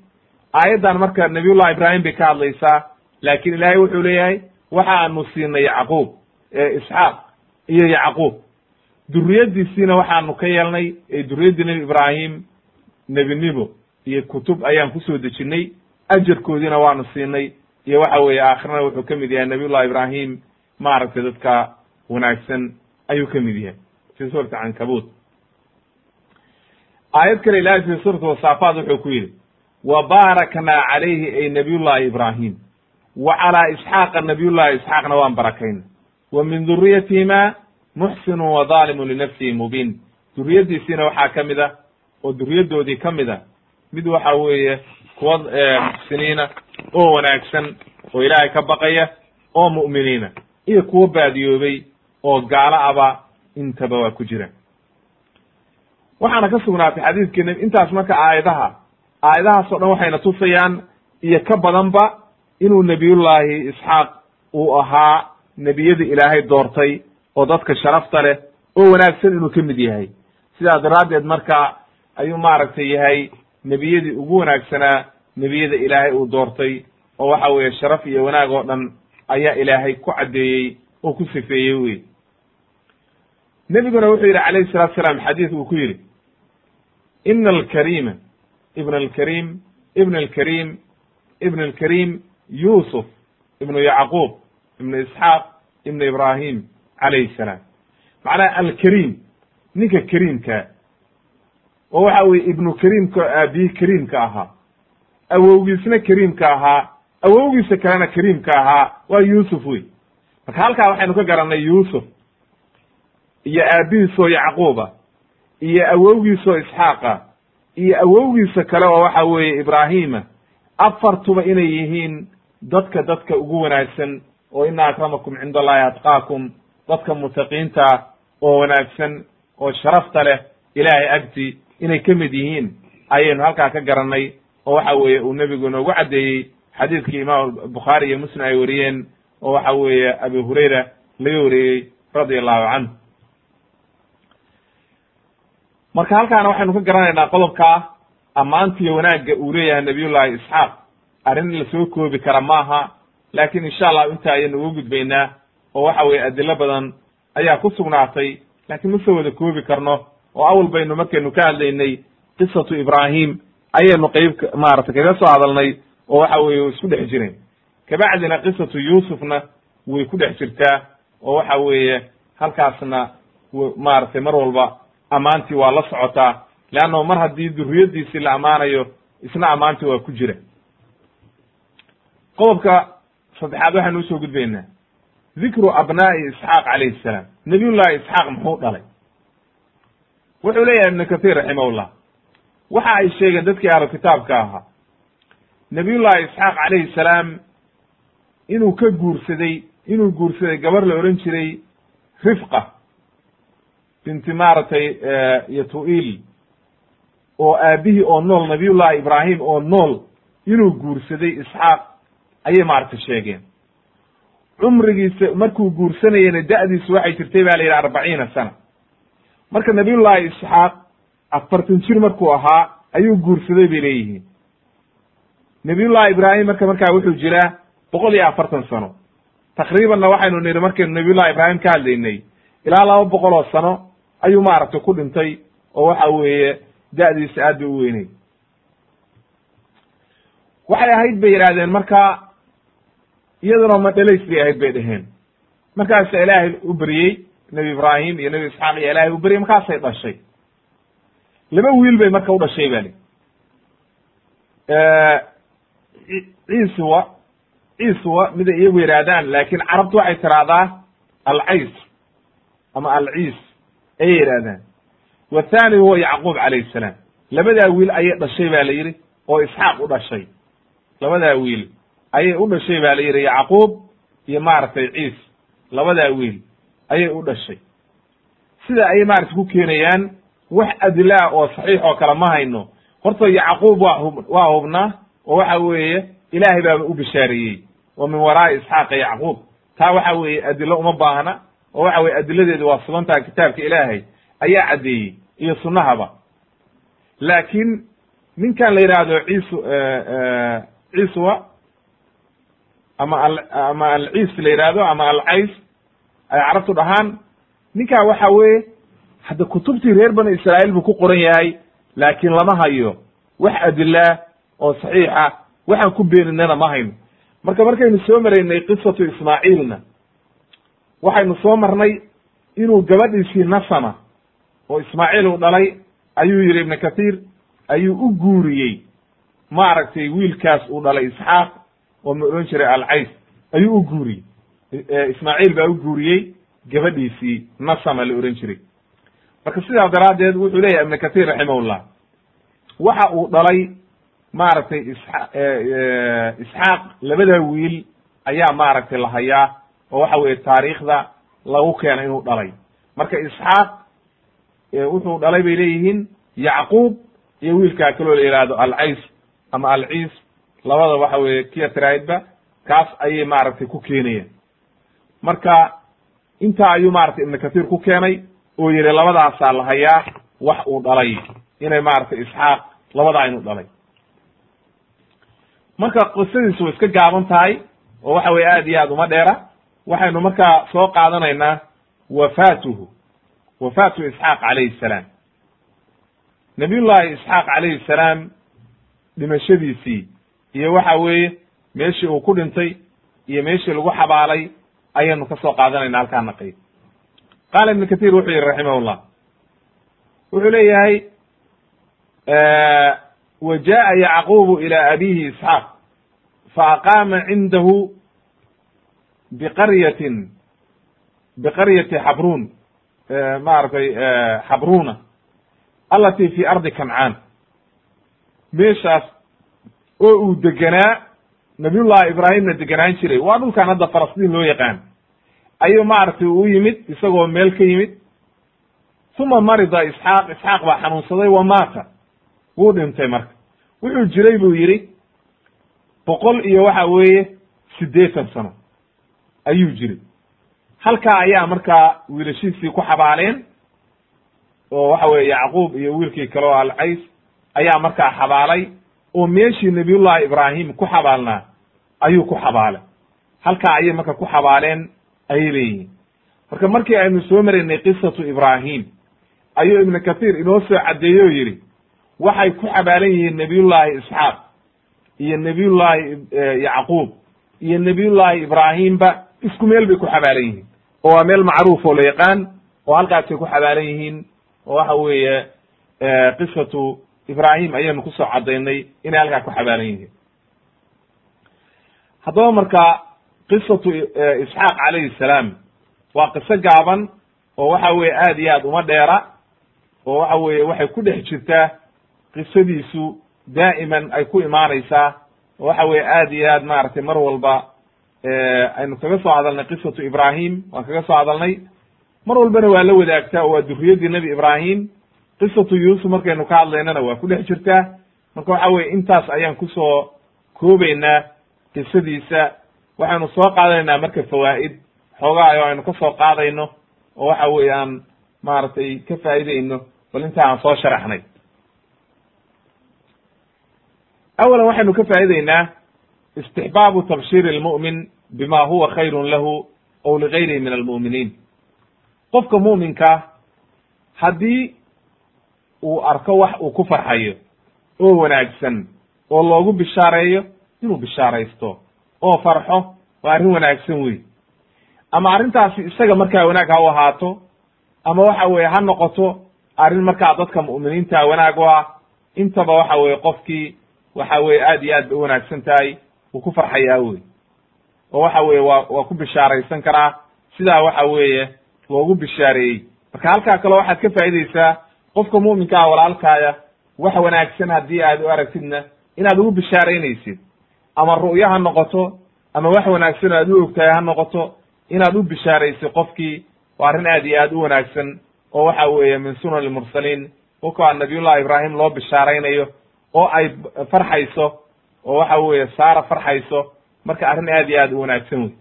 aayaddan marka nabiyullahi ibraahim bay ka hadlaysaa laakiin ilaahay wuxuu leeyahay waxa aanu siinay yacquub isxaaq iyo yacquub. Duriyaddiisiina waxaanu ka yeelnay ee duriyaddii nebi ibraahim nebinimo iyo kutub ayaan ku soo dejinnay ajarkoodiina waanu siinay iyo waxa weeye aakhirana wuxuu ka mid yahay nabiyullahi ibraahim maaragtay dadka wanaagsan ayuu ka mid yahay. Fi suurati cankabut aayad kale ilahay fi suurati wasaafaat wuxuu ku yidhi wa baaraknaa calayhi ay nabiyullahi ibraahim. Wa calaa isxaaqa nabiyullahi isxaaqna waan barakayna wa min duriyatihima muxsinu wa daalimun linafsihi mubiin. Duriyaddiisiina waxaa ka mid ah oo duriyaddoodii ka mid a mid waxa weeye kuwa muxsiniina oo wanaagsan oo ilaahay ka baqaya oo mu'miniina iyo kuwo baadiyoobay oo gaalo aba intaba waa ku jira. Waxaana ka sugnaatay xadiidkeena intaas marka aayadaha aayadahaas o dhan waxayna tusayaan iyo ka badanba inuu nebiyullaahi isxaaq uu ahaa nebiyadii ilaahay doortay oo dadka sharafta leh oo wanaagsan inuu ka mid yahay. Sidaa daraaddeed marka ayuu maaragtay yahay nebiyadii ugu wanaagsanaa nebiyada ilaahay uu doortay oo waxa weeye sharaf iyo wanaag oo dhan ayaa ilaahay ku caddeeyey oo ku sifeeyey wey nebiguna wuxuu yidhi calayhi salatu salaam xadiis uu ku yidhi ina alkarima ibn alkarim ibn alkarim ibn alkarim yusuf ibnu yacquub ibnu isxaaq ibnu ibrahim calayhi salaam macnaha alkariim ninka kariimka oo waxa weye ibnu kariimka aabihi kariimka ahaa awowgiisna kariimka ahaa awowgiisa kalena kariimka ahaa waa yuusuf wey marka halkaa waxaynu ka garannay yuusuf iyo aabihiisoo yacquuba iyo awowgiisoo isxaaqa iyo awowgiisa kale oo waxa weeye ibraahima afartuba inay yihiin dadka dadka ugu wanaagsan oo ina akramakum cinda allahi atqaakum dadka mutaqiinta oo wanaagsan oo sharafta leh ilaahay agti inay ka mid yihiin ayaynu halkaa ka garannay oo waxa weeye uu nebigu inoogu caddeeyey xadiidkii imaam bukhaari iyo muslim ay wariyeen oo waxa weeye abi hurayra laga wariyey radia allahu canhu marka halkaana waxaynu ka garanaynaa qodobkaa ammaantiiyo wanaagga uu leeyahay nabiyullahi isxaaq. Arrin la soo koobi kara maaha laakiin insha allah inta ayaynu uga gudbaynaa oo waxa weeye adilo badan ayaa ku sugnaatay. Laakiin ma soo wada koobi karno oo awal baynu markaynu ka hadlaynay qisatu ibraahim ayaynu qeyb maaragtay kaga soo hadalnay oo waxa weeye way isku dhex jireen kabacdina qisatu yuusufna way ku dhex jirtaa oo waxa weeye halkaasna maaragtay mar walba ammaantii waa la socotaa leannahu mar haddii duriyaddiisii la ammaanayo isna ammaantii waa ku jira. Qodobka saddexaad waxaynu u soo gudbaynaa. Dikru abnaa'i isxaaq calayhi salaam. Nabiyullahi isxaaq muxuu dhalay. Wuxuu leeyahay ibnu kathir raximahullah. Waxa ay sheegeen dadkii ahlu kitaabka ahaa. Nabiyullahi isxaaq calayhi salaam inuu ka guursaday inuu guursaday gabar la odhan jiray rifqa binti maaragtay yatu'il oo aabihii oo nool nabiyullahi ibraahim oo nool inuu guursaday isxaaq ayay maaragtay sheegeen. Cumrigiisa markuu guursanayena da'diisu waxay jirtay ba la yidhi arbaciina sana. Marka nabiyullahi isxaaq afartan jir markuu ahaa ayuu guursaday bay leeyihiin. Nabiyullahi ibraahim marka markaa wuxuu jiraa boqol iyo afartan sano. Takriibanna waxaynu nidhi markaynu nabiyullahi ibraahim ka hadlaynay ilaa laba boqol oo sano ayuu maaragtay ku dhintay oo waxa weeye da'diisa aad bay u weynay waxay ahayd bay yidhahdeen marka iyaduna ma dhelays bay ahayd bay dheheen markaasa ilaahay u beriyey nebi ibraahim iyo nebi isxaaq iyo ilaahay u beryey markaasay dhashay. Laba wiil bay marka u dhashay ba li ciiswa ciiswa miday iyagu yidhaahdaan laakin carabtu waxay tiraahdaa alcays ama alciis ayay yidhahdaan wathani huwa yacquub calayh salaam. Labadaa wiil ayay dhashay ba la yidhi oo isxaaq u dhashay. Labadaa wiil ayay u dhashay ba la yidhi yacquub iyo maaragtay ciis labadaa wiil ayay u dhashay. Sida ayay maaragtay ku keenayaan wax adilaa oo saxiix oo kale ma hayno. Horta yacquub waa hub waa hubnaa oo waxa weeye ilaahay baaba u bishaareeyey wa min waraa'i isxaaqa yacquub. Taa waxa weeye adilo uma baahna oo waxa weye adiladeedu waa sugantaha kitaabka ilaahay ayaa caddeeyey iyo sunnahaba. Laakiin ninkan la yidhaahdo ciisu ciiswa ama al ama alciis la yidhaahdo ama alcays ay carabtu dhahaan ninkaa waxa weeye hadda kutubtii reer bani israa'iil buu ku qoran yahay laakiin lama hayo wax adilaa oo saxiixa waxaan ku beeninana ma hayno marka markaynu soo maraynay qisatu ismaaciilna waxaynu soo marnay inuu gabadhiisii nasama oo ismaaciil uu dhalay ayuu yidhi ibnu kathiir ayuu u guuriyey. Maaragtay wiilkaas uu dhalay isxaaq oo ma odhan jiray alcays ayuu u guuriyey. Ismaaciil baa u guuriyey gabadhiisii nasama la odhan jiray. Marka sidaa daraaddeed wuxuu leeyahay ibnu kathiir raximahullah waxa uu dhalay maaragtay isxa isxaaq labada wiil ayaa maaragtay la hayaa oo waxa weeye taariikhda lagu keena inuu dhalay. Marka isxaaq wuxuu dhalay bay leeyihiin yacquub iyo wiilkaa kaloo la yihahdo alcays ama alciis. Labada waxa weeye kiya tiraahidba kaas ayay maaragtay ku keenayeen. Marka intaa ayuu maaragtay ibnu kathiir ku keenay oo yihi labadaasaa la hayaa wax uu dhalay. Inay maaragtay isxaaq labadaa inuu dhalay. Marka qisadiisu way iska gaaban tahay oo waxa weye aad iyo aad uma dheera waxaynu markaa soo qaadanaynaa wafaatuhu wafaatu isxaaq calayhi salaam. Nabiyullahi isxaaq calayhi salaam dhimashadiisii iyo waxa weeye meeshii uu ku dhintay iyo meeshii lagu xabaalay ayaynu ka soo qaadanayna halkaa naqay qaala ibnu kathir wuxuu yihi raximahullah wuxuu leeyahay wa jaءa yacqubu ilى abihi isxaaq faaqaama cindahu biqaryatin biqaryati xabrun maaragtay xabruna alati fi ardi kancaan meeshaas oo uu degenaa nabiyullahi ibraahimna degenaan jiray waa dhulkan hadda falastiin loo yaqaan ayuu maaragtay u yimid isagoo meel ka yimid uma marida isxaaq isxaaq baa xanuunsaday wa maata wuu dhintay marka wuxuu jiray buu yidhi boqol iyo waxa weeye siddeetan sano ayuu jiray. Halkaa ayaa markaa wiilashiisii ku xabaaleen oo waxa weye yacquub iyo wiilkii kale oo alcays ayaa markaa xabaalay oo meeshii nabiyullahi ibraahim ku xabaalnaa ayuu ku xabaalay. Halkaa ayay marka ku xabaaleen ayay leeyihiin. Marka markii aynu soo maraynay qisatu ibraahim ayuu ibnu kathiir inoo soo caddeeye oo yidhi waxay ku xabaalan yihiin nebiyullaahi isxaaq iyo nebiyullaahi yacquub iyo nebiyullaahi ibraahimba isku meel bay ku xabaalan yihiin. Oo waa meel macruuf oo la yaqaan oo halkaasay ku xabaalan yihiin oo waxa weeye qisatu ibraahim ayaynu ku soo caddaynay inay halkaa ku xabaalan yihiin. Haddaba marka qisatu isxaaq calayhi salaam waa qiso gaaban oo waxa weye aad iyo aad uma dheera oo waxa weeye waxay ku dhex jirtaa qisadiisu daa'iman ay ku imaanaysaa oo waxa weye aad iyo aad maaragtay mar walba aynu kaga soo hadalnay qisatu ibraahim waan kaga soo hadalnay. Mar walbana waa la wadaagtaa oo waa duriyaddii nebi ibraahim. Qisatu yuusuf markaynu ka hadlaynana waa ku dhex jirtaa. Marka waxa weye intaas ayaan ku soo koobaynaa qisadiisa. Waxaynu soo qaadanaynaa marka fawaa'id. Xoogaayo aynu ka soo qaadayno oo waxa weeye aan maaragtay ka faa'idayno bal inta aan soo sharaxnay. Awalan waxaynu ka faa'idaynaa istixbaabu tabshir lmu'min bima huwa khayrun lahu ow ligayrihi min almu'miniin qofka mu'minkaa haddii uu arko wax uu ku farxayo oo wanaagsan oo loogu bishaareeyo inuu bishaaraysto oo farxo waa arrin wanaagsan wey ama arrintaasi isaga markaa wanaag ha u ahaato ama waxa weeye ha noqoto arrin markaa dadka mu'miniinta wanaag u ah intaba waxa weeye qofkii waxa weye aad iyo aad bay u wanaagsan tahay wuu ku farxayaa wey oo waxa weye waa waa ku bishaaraysan karaa. Sidaa waxa weeye loogu bishaareeyey. Marka halkaa kale waxaad ka faa'idaysaa qofka mu'minka ah walaalkaaya wax wanaagsan haddii aad u aragtidna inaad ugu bishaaraynaysid ama ru'yo ha noqoto ama wax wanaagsan aad u ogtahay ha noqoto inaad u bishaaraysid qofkii waa arrin aad iyo aad u wanaagsan oo waxa weeye min sunan lmursaliin kolkaa nabiyullahi ibraahim loo bishaaraynayo oo ay farxayso oo waxa weeye saara farxayso marka arrin aad iyo aad u wanaagsan wey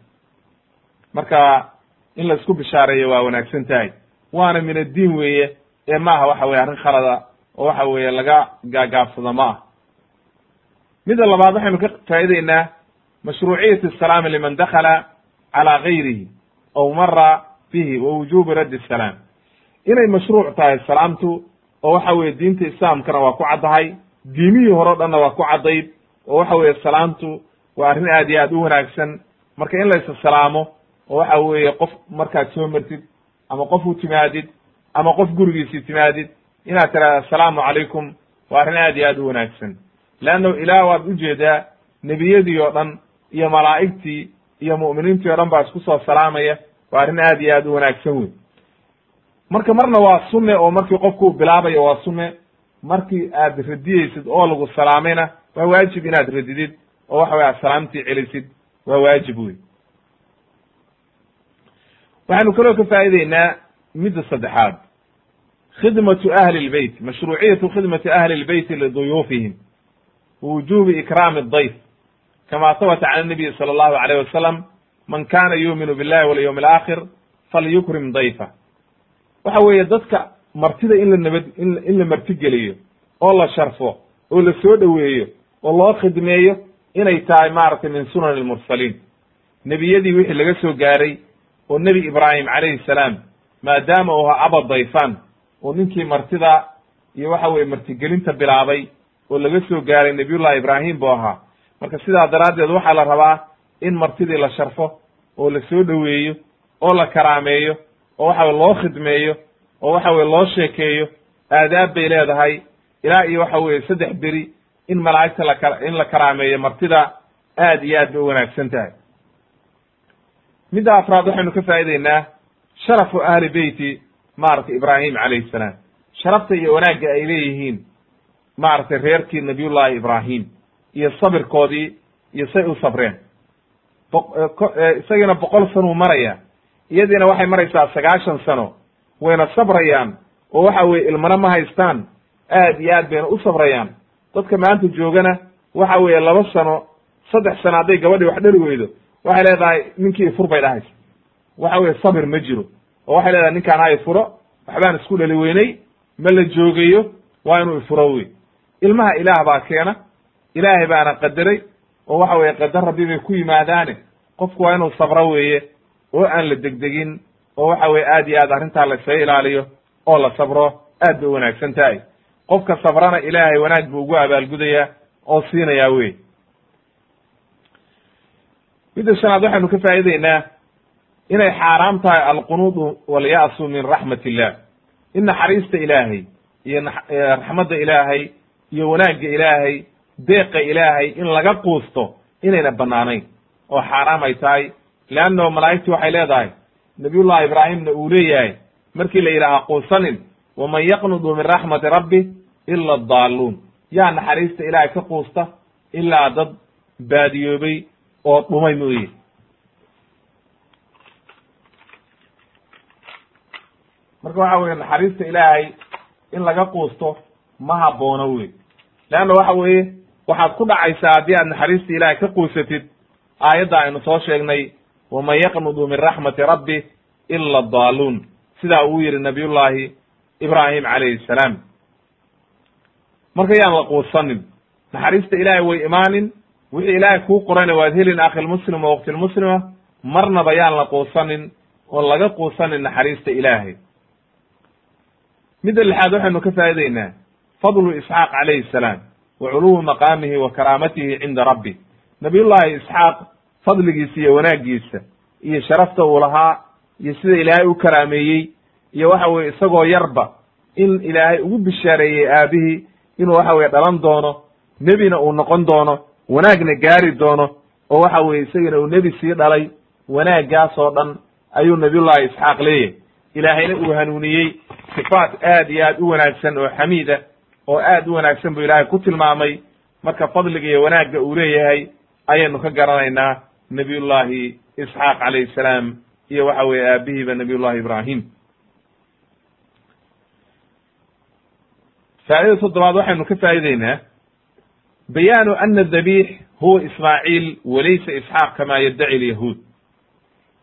marka in la isku bishaareeyo waa wanaagsan tahay. Waana min addiin weeye ee maaha waxa weye arrin khalada oo waxa weeye laga gaagaabsado ma ah mida labaad waxaynu ka faa'idaynaa mashruuciyat asalaami liman dakala calaa gayrihi ow mara bihi wa wujubi raddi asalaam inay mashruuc tahay salaamtu oo waxa weye diinta islaamkana waa ku caddahay diimihii hore o dhanna waa ku caddayd oo waxa weeye salaamtu waa arrin aad iyo aad u wanaagsan. Marka in la salaamo oo waxa weeye qof markaad soo martid ama qof u timaadid ama qof gurigiisii timaadid inaad tiraada assalaamu calaykum waa arrin aad iyo aad u wanaagsan. Leanno ilaah waad u jeedaa nebiyadii oo dhan iyo malaa'igtii iyo mu'miniintii o dhan baa isku soo salaamaya waa arrin aad iyo aad u wanaagsan wey marka marna waa sunne oo markii qofku uu bilaabayo waa sunne markii aad radiyeysid oo lagu salaamayna waa waajib inaad radidid oo waxa wey aad salaamtii celisid waa waajib wey waxaynu kaloo ka faa'ideynaa midda saddexaad. Khidmatu ahli lbeyt mashruuciyatu khidmati ahli lbeyti liduyuufihim wujubi ikraami dayf kama habata can nabiyi sala allahu alayh wasalam man kana yuuminu billahi walyawmi alaakhir falyukrim dayfa. Waxa weeye dadka martida in la nabad in la martigeliyo oo la sharfo oo la soo dhoweeyo oo loo khidmeeyo inay tahay maaragtay min sunan almursaliin nebiyadii wixii laga soo gaaray oo nebi ibraahim calayhi salaam maadaama uu ahaa aba dayfan oo ninkii martida iyo waxa weye martigelinta bilaabay oo laga soo gaaray nabiyullahi ibraahim buu ahaa. Marka sidaa daraaddeed waxaa la rabaa in martidii la sharfo oo la soo dhoweeyo oo la karaameeyo oo waxa weye loo khidmeeyo oo waxa weye loo sheekeeyo aadaab bay leedahay. Ilaa iyo waxa weye saddex beri in malaa'igta laka in la karaameeyo martida aad iyo aad bay u wanaagsan tahay. Midda afraad waxaynu ka faa'ideynaa sharafu ahli beyti maaragtay ibraahim calayhi salaam. Sharafta iyo wanaagga ay leeyihiin maaragtay reerkii nabiyullahi ibraahim iyo sabirkoodii iyo say u sabreen. Isagiina boqol sanuu maraya iyadiina waxay maraysaa sagaashan sano wayna sabrayaan oo waxa weye ilmana ma haystaan aad iyo aad bayna u sabrayaan dadka maanta joogana waxa weeye laba sano saddex sano hadday gabadhii wax dhali weydo waxay leedahay ninkii ifur bay dhahaysa waxa weye sabir ma jiro. Oo waxay leedahay ninkaan ha ifuro waxbaan isku dhali weynay ma la joogayo waa inuu ifuro wey ilmaha ilaah baa keena ilaahay baana qadaray oo waxa weye qadar rabbi bay ku yimaadaane qofku waa inuu sabro weeye oo aan la degdegin oo waxa weye aad iyo aad arrintaa laysaga ilaaliyo oo la sabro aad bay u wanaagsan tahay qofka sabrana ilaahay wanaag buu ugu abaalgudayaa oo siinayaa wey midda shanaad waxaynu ka faa'ideynaa inay xaaraam tahay alqunuudu walya'su min raxmat illah in naxariista ilaahay iyo raxmadda ilaahay iyo wanaagga ilaahay deeqa ilaahay in laga quusto inayna banaanayn oo xaaraam ay tahay. Leanno malaa'igtii waxay leedahay nabiyullahi ibraahimna uu leeyahay markii la yidhaaha quusanin waman yaqnudu min raxmati rabbi ila adaalluun yaa naxariista ilaahay ka quusta ilaa dad baadiyoobay oo dhumay mooye. Marka waxa weye naxariista ilaahay in laga quusto ma haboono wey leanna waxa weeye waxaad ku dhacaysaa haddii aad naxariista ilaahay ka quusatid aayadda aynu soo sheegnay waman yaqnudu min raxmati rabbi ila daaluun sidaa uu yihi nabiyullaahi ibraahim calayhi salaam marka yaan la quusanin. Naxariista ilaahay way imaanin. Wixii ilaahay kuu qorayna waad helin akhilmuslim oo waqtilmuslima marnaba yaan la quusanin oo laga quusanin naxariista ilaahay. Midda lixaad waxaynu ka faa'idaynaa fadlu isxaaq calayhi salaam wa culuwi maqaamihi wa karaamatihi cinda rabbi. Nabiyullaahi isxaaq fadligiisa iyo wanaaggiisa iyo sharafta uu lahaa iyo sida ilaahay u karaameeyey iyo waxa weye isagoo yarba in ilaahay ugu bishaareeyey aabihii inuu waxa weye dhalan doono nebina uu noqon doono wanaagna gaari doono oo waxa weye isagana uu nebi sii dhalay wanaaggaas oo dhan ayuu nabiyullahi isxaaq leeyahay. Ilaahayna uu hanuuniyey sifaat aad iyo aad u wanaagsan oo xamiid ah oo aad u wanaagsan buu ilaahay ku tilmaamay. Marka fadliga iyo wanaagga uu leeyahay ayaynu ka garanaynaa nabiyullahi isxaaq calayhi salaam iyo waxa weye aabihiiba nabiyullahi ibraahim faa'idada toddobaad waxaynu ka faa'ideynaa bayaanu ana dabiix huwa ismaaciil walaysa isxaaq kama yaddaci lyahuud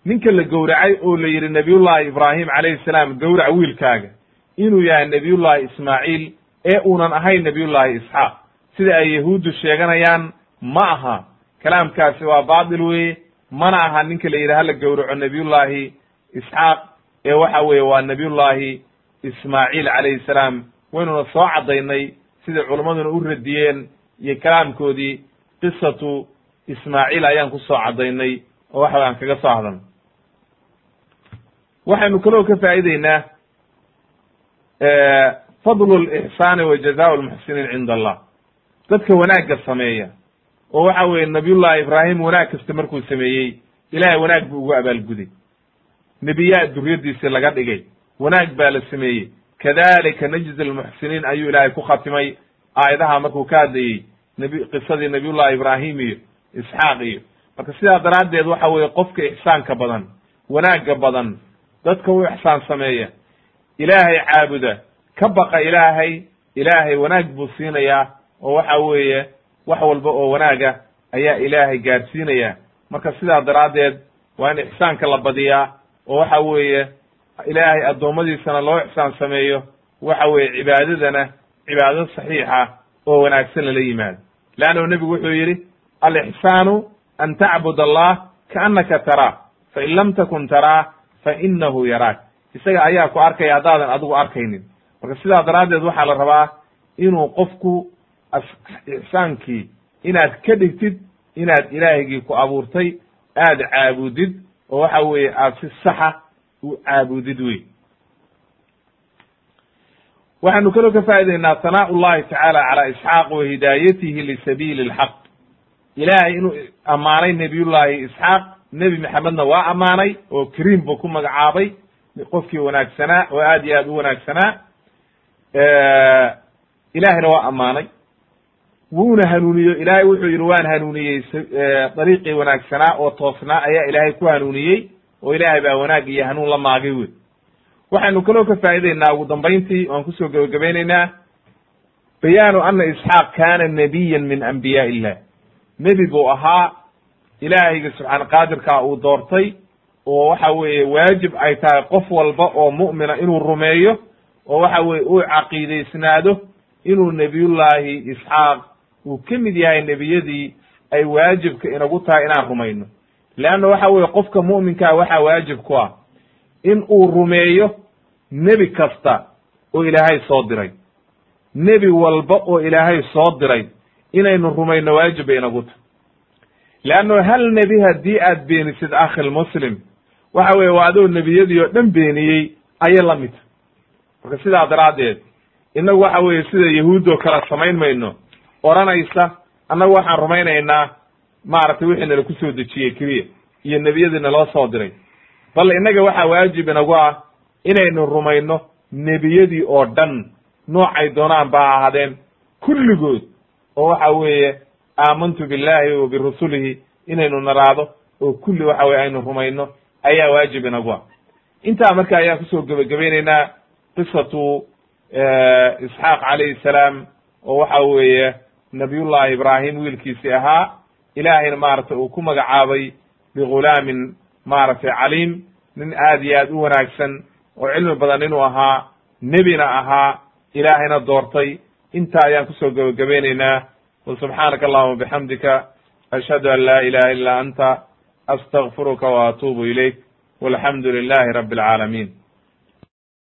ninka la gowracay oo la yidhi nabiyullahi ibraahim calayhi salaam gowrac wiilkaaga inuu yahay nabiyullahi ismaaciil ee uunan ahayn nabiyullahi isxaaq. Sida ay yahuuddu sheeganayaan ma aha. Kalaamkaasi waa baatil weye mana aha ninka la yidhi hala gowraco nabiyullahi isxaaq ee waxa weeye waa nabiyullahi ismaaciil calayhi salaam waynuna soo caddaynay sidai culammaduna u radiyeen iyo kalaamkoodii qisatu ismaaciil ayaan ku soo caddaynay oo waxa aan kaga soo hadalnay waxaynu kaloo ka faa'ideynaa fadlu lixsaani wa jazaa lmuxsiniin cinda allah dadka wanaagga sameeya oo waxa weeye nabiyullahi ibraahim wanaag kasta markuu sameeyey ilahay wanaag buu ugu abaalguday nebiyaa duriyaddiisii laga dhigay wanaag baa la sameeyey kadalika najzi lmuxsiniin ayuu ilaahay ku khatimay aayadaha markuu ka hadlayey nabi qisadii nabiyullahi ibraahim iyo isxaaq iyo. Marka sidaa daraaddeed waxa weeye qofka ixsaanka badan wanaagga badan dadka u ixsaan sameeya ilaahay caabuda ka baqa ilaahay ilaahay wanaag buu siinayaa oo waxa weeye wax walba oo wanaaga ayaa ilaahay gaarsiinaya. Marka sidaa daraaddeed waa in ixsaanka la badiyaa oo waxa weeye ilaahay addoommadiisana loo ixsaan sameeyo waxa weeye cibaadadana cibaado saxiixa oo wanaagsan lala yimaado. Leannahu nebigu wuxuu yidhi alixsaanu an tacbud allah kaannaka taraa fain lam takun taraa fa inahu yaraak. Isaga ayaa ku arkaya haddaadan adigu arkaynin. Marka sidaa daraaddeed waxaa la rabaa inuu qofku ixsaankii inaad ka dhigtid inaad ilaahigii ku abuurtay aad caabudid oo waxa weeye aad si saxa u caabudid wey waxaanu kaloo ka faa'idaynaa sanaa llahi tacaala calaa isxaaq wa hidaayatihi lisabiili lxaq ilaahay inuu ammaanay nebiyullahi isxaaq nebi maxamedna waa ammaanay oo kariim buu ku magacaabay qofkii wanaagsanaa oo aad iyo aad u wanaagsanaa. Ilaahayna waa ammaanay. Wuuna hanuuniyo ilaahay wuxuu yidhi waan hanuuniyey dariiqii wanaagsanaa oo toosnaa ayaa ilaahay ku hanuuniyey oo ilaahay baa wanaag iyo hanuun la maagay wey waxaynu kaloo ka faa'ideynaa ugu dambayntii oan ku soo gebagabaynaynaa bayaanu ana isxaaq kaana nabiyan min anbiyaa illah nebi buu ahaa ilaahayga subxaan qaadirkaa uu doortay oo waxa weeye waajib ay tahay qof walba oo mu'mina inuu rumeeyo oo waxa weye uu caqiidaysnaado inuu nebiyullaahi isxaaq uu ka mid yahay nebiyadii ay waajibka inagu tahay inaan rumayno leanna waxa weye qofka mu'minkaa waxaa waajib ku ah in uu rumeeyo nebi kasta oo ilaahay soo diray. Nebi walba oo ilaahay soo diray inaynu rumayno waajib bay inagu tahay. leanno hal nebi haddii aad beenisid akhilmuslim waxa weye waa adoo nebiyadii oo dhan beeniyey ayay la mid marka sidaa daraaddeed innagu waxa weeye sida yahuuddoo kale samayn mayno odhanaysa annagu waxaan rumaynaynaa maaragtay wixii nala ku soo dejiyey keliya iyo nebiyadii naloo soo diray. Bal innaga waxaa waajib inagu ah inaynu rumayno nebiyadii oo dhan. Noocay doonaan ba ahaadeen kulligood oo waxa weeye aamantu billahi wa birusulihi inaynu naraado oo kulli waxa weye aynu rumayno ayaa waajib inagu ah. Intaa marka ayaan ku soo gebagabaynaynaa qisatu isxaaq calayhi salaam oo waxa weeye nabiyullahi ibraahim wiilkiisii ahaa ilaahayna maaragtay uu ku magacaabay bigulaamin maaragtay caliim nin aad iyo aad u wanaagsan oo cilmi badan inuu ahaa nebina ahaa ilaahayna doortay intaa ayaan ku soo gebagabaynaynaa wasubxaanaka allahuma bixamdika ashhadu an laa ilaha illa anta astakfiruka wa atuubu ilayk walxamdu lilahi rabi alcaalamiin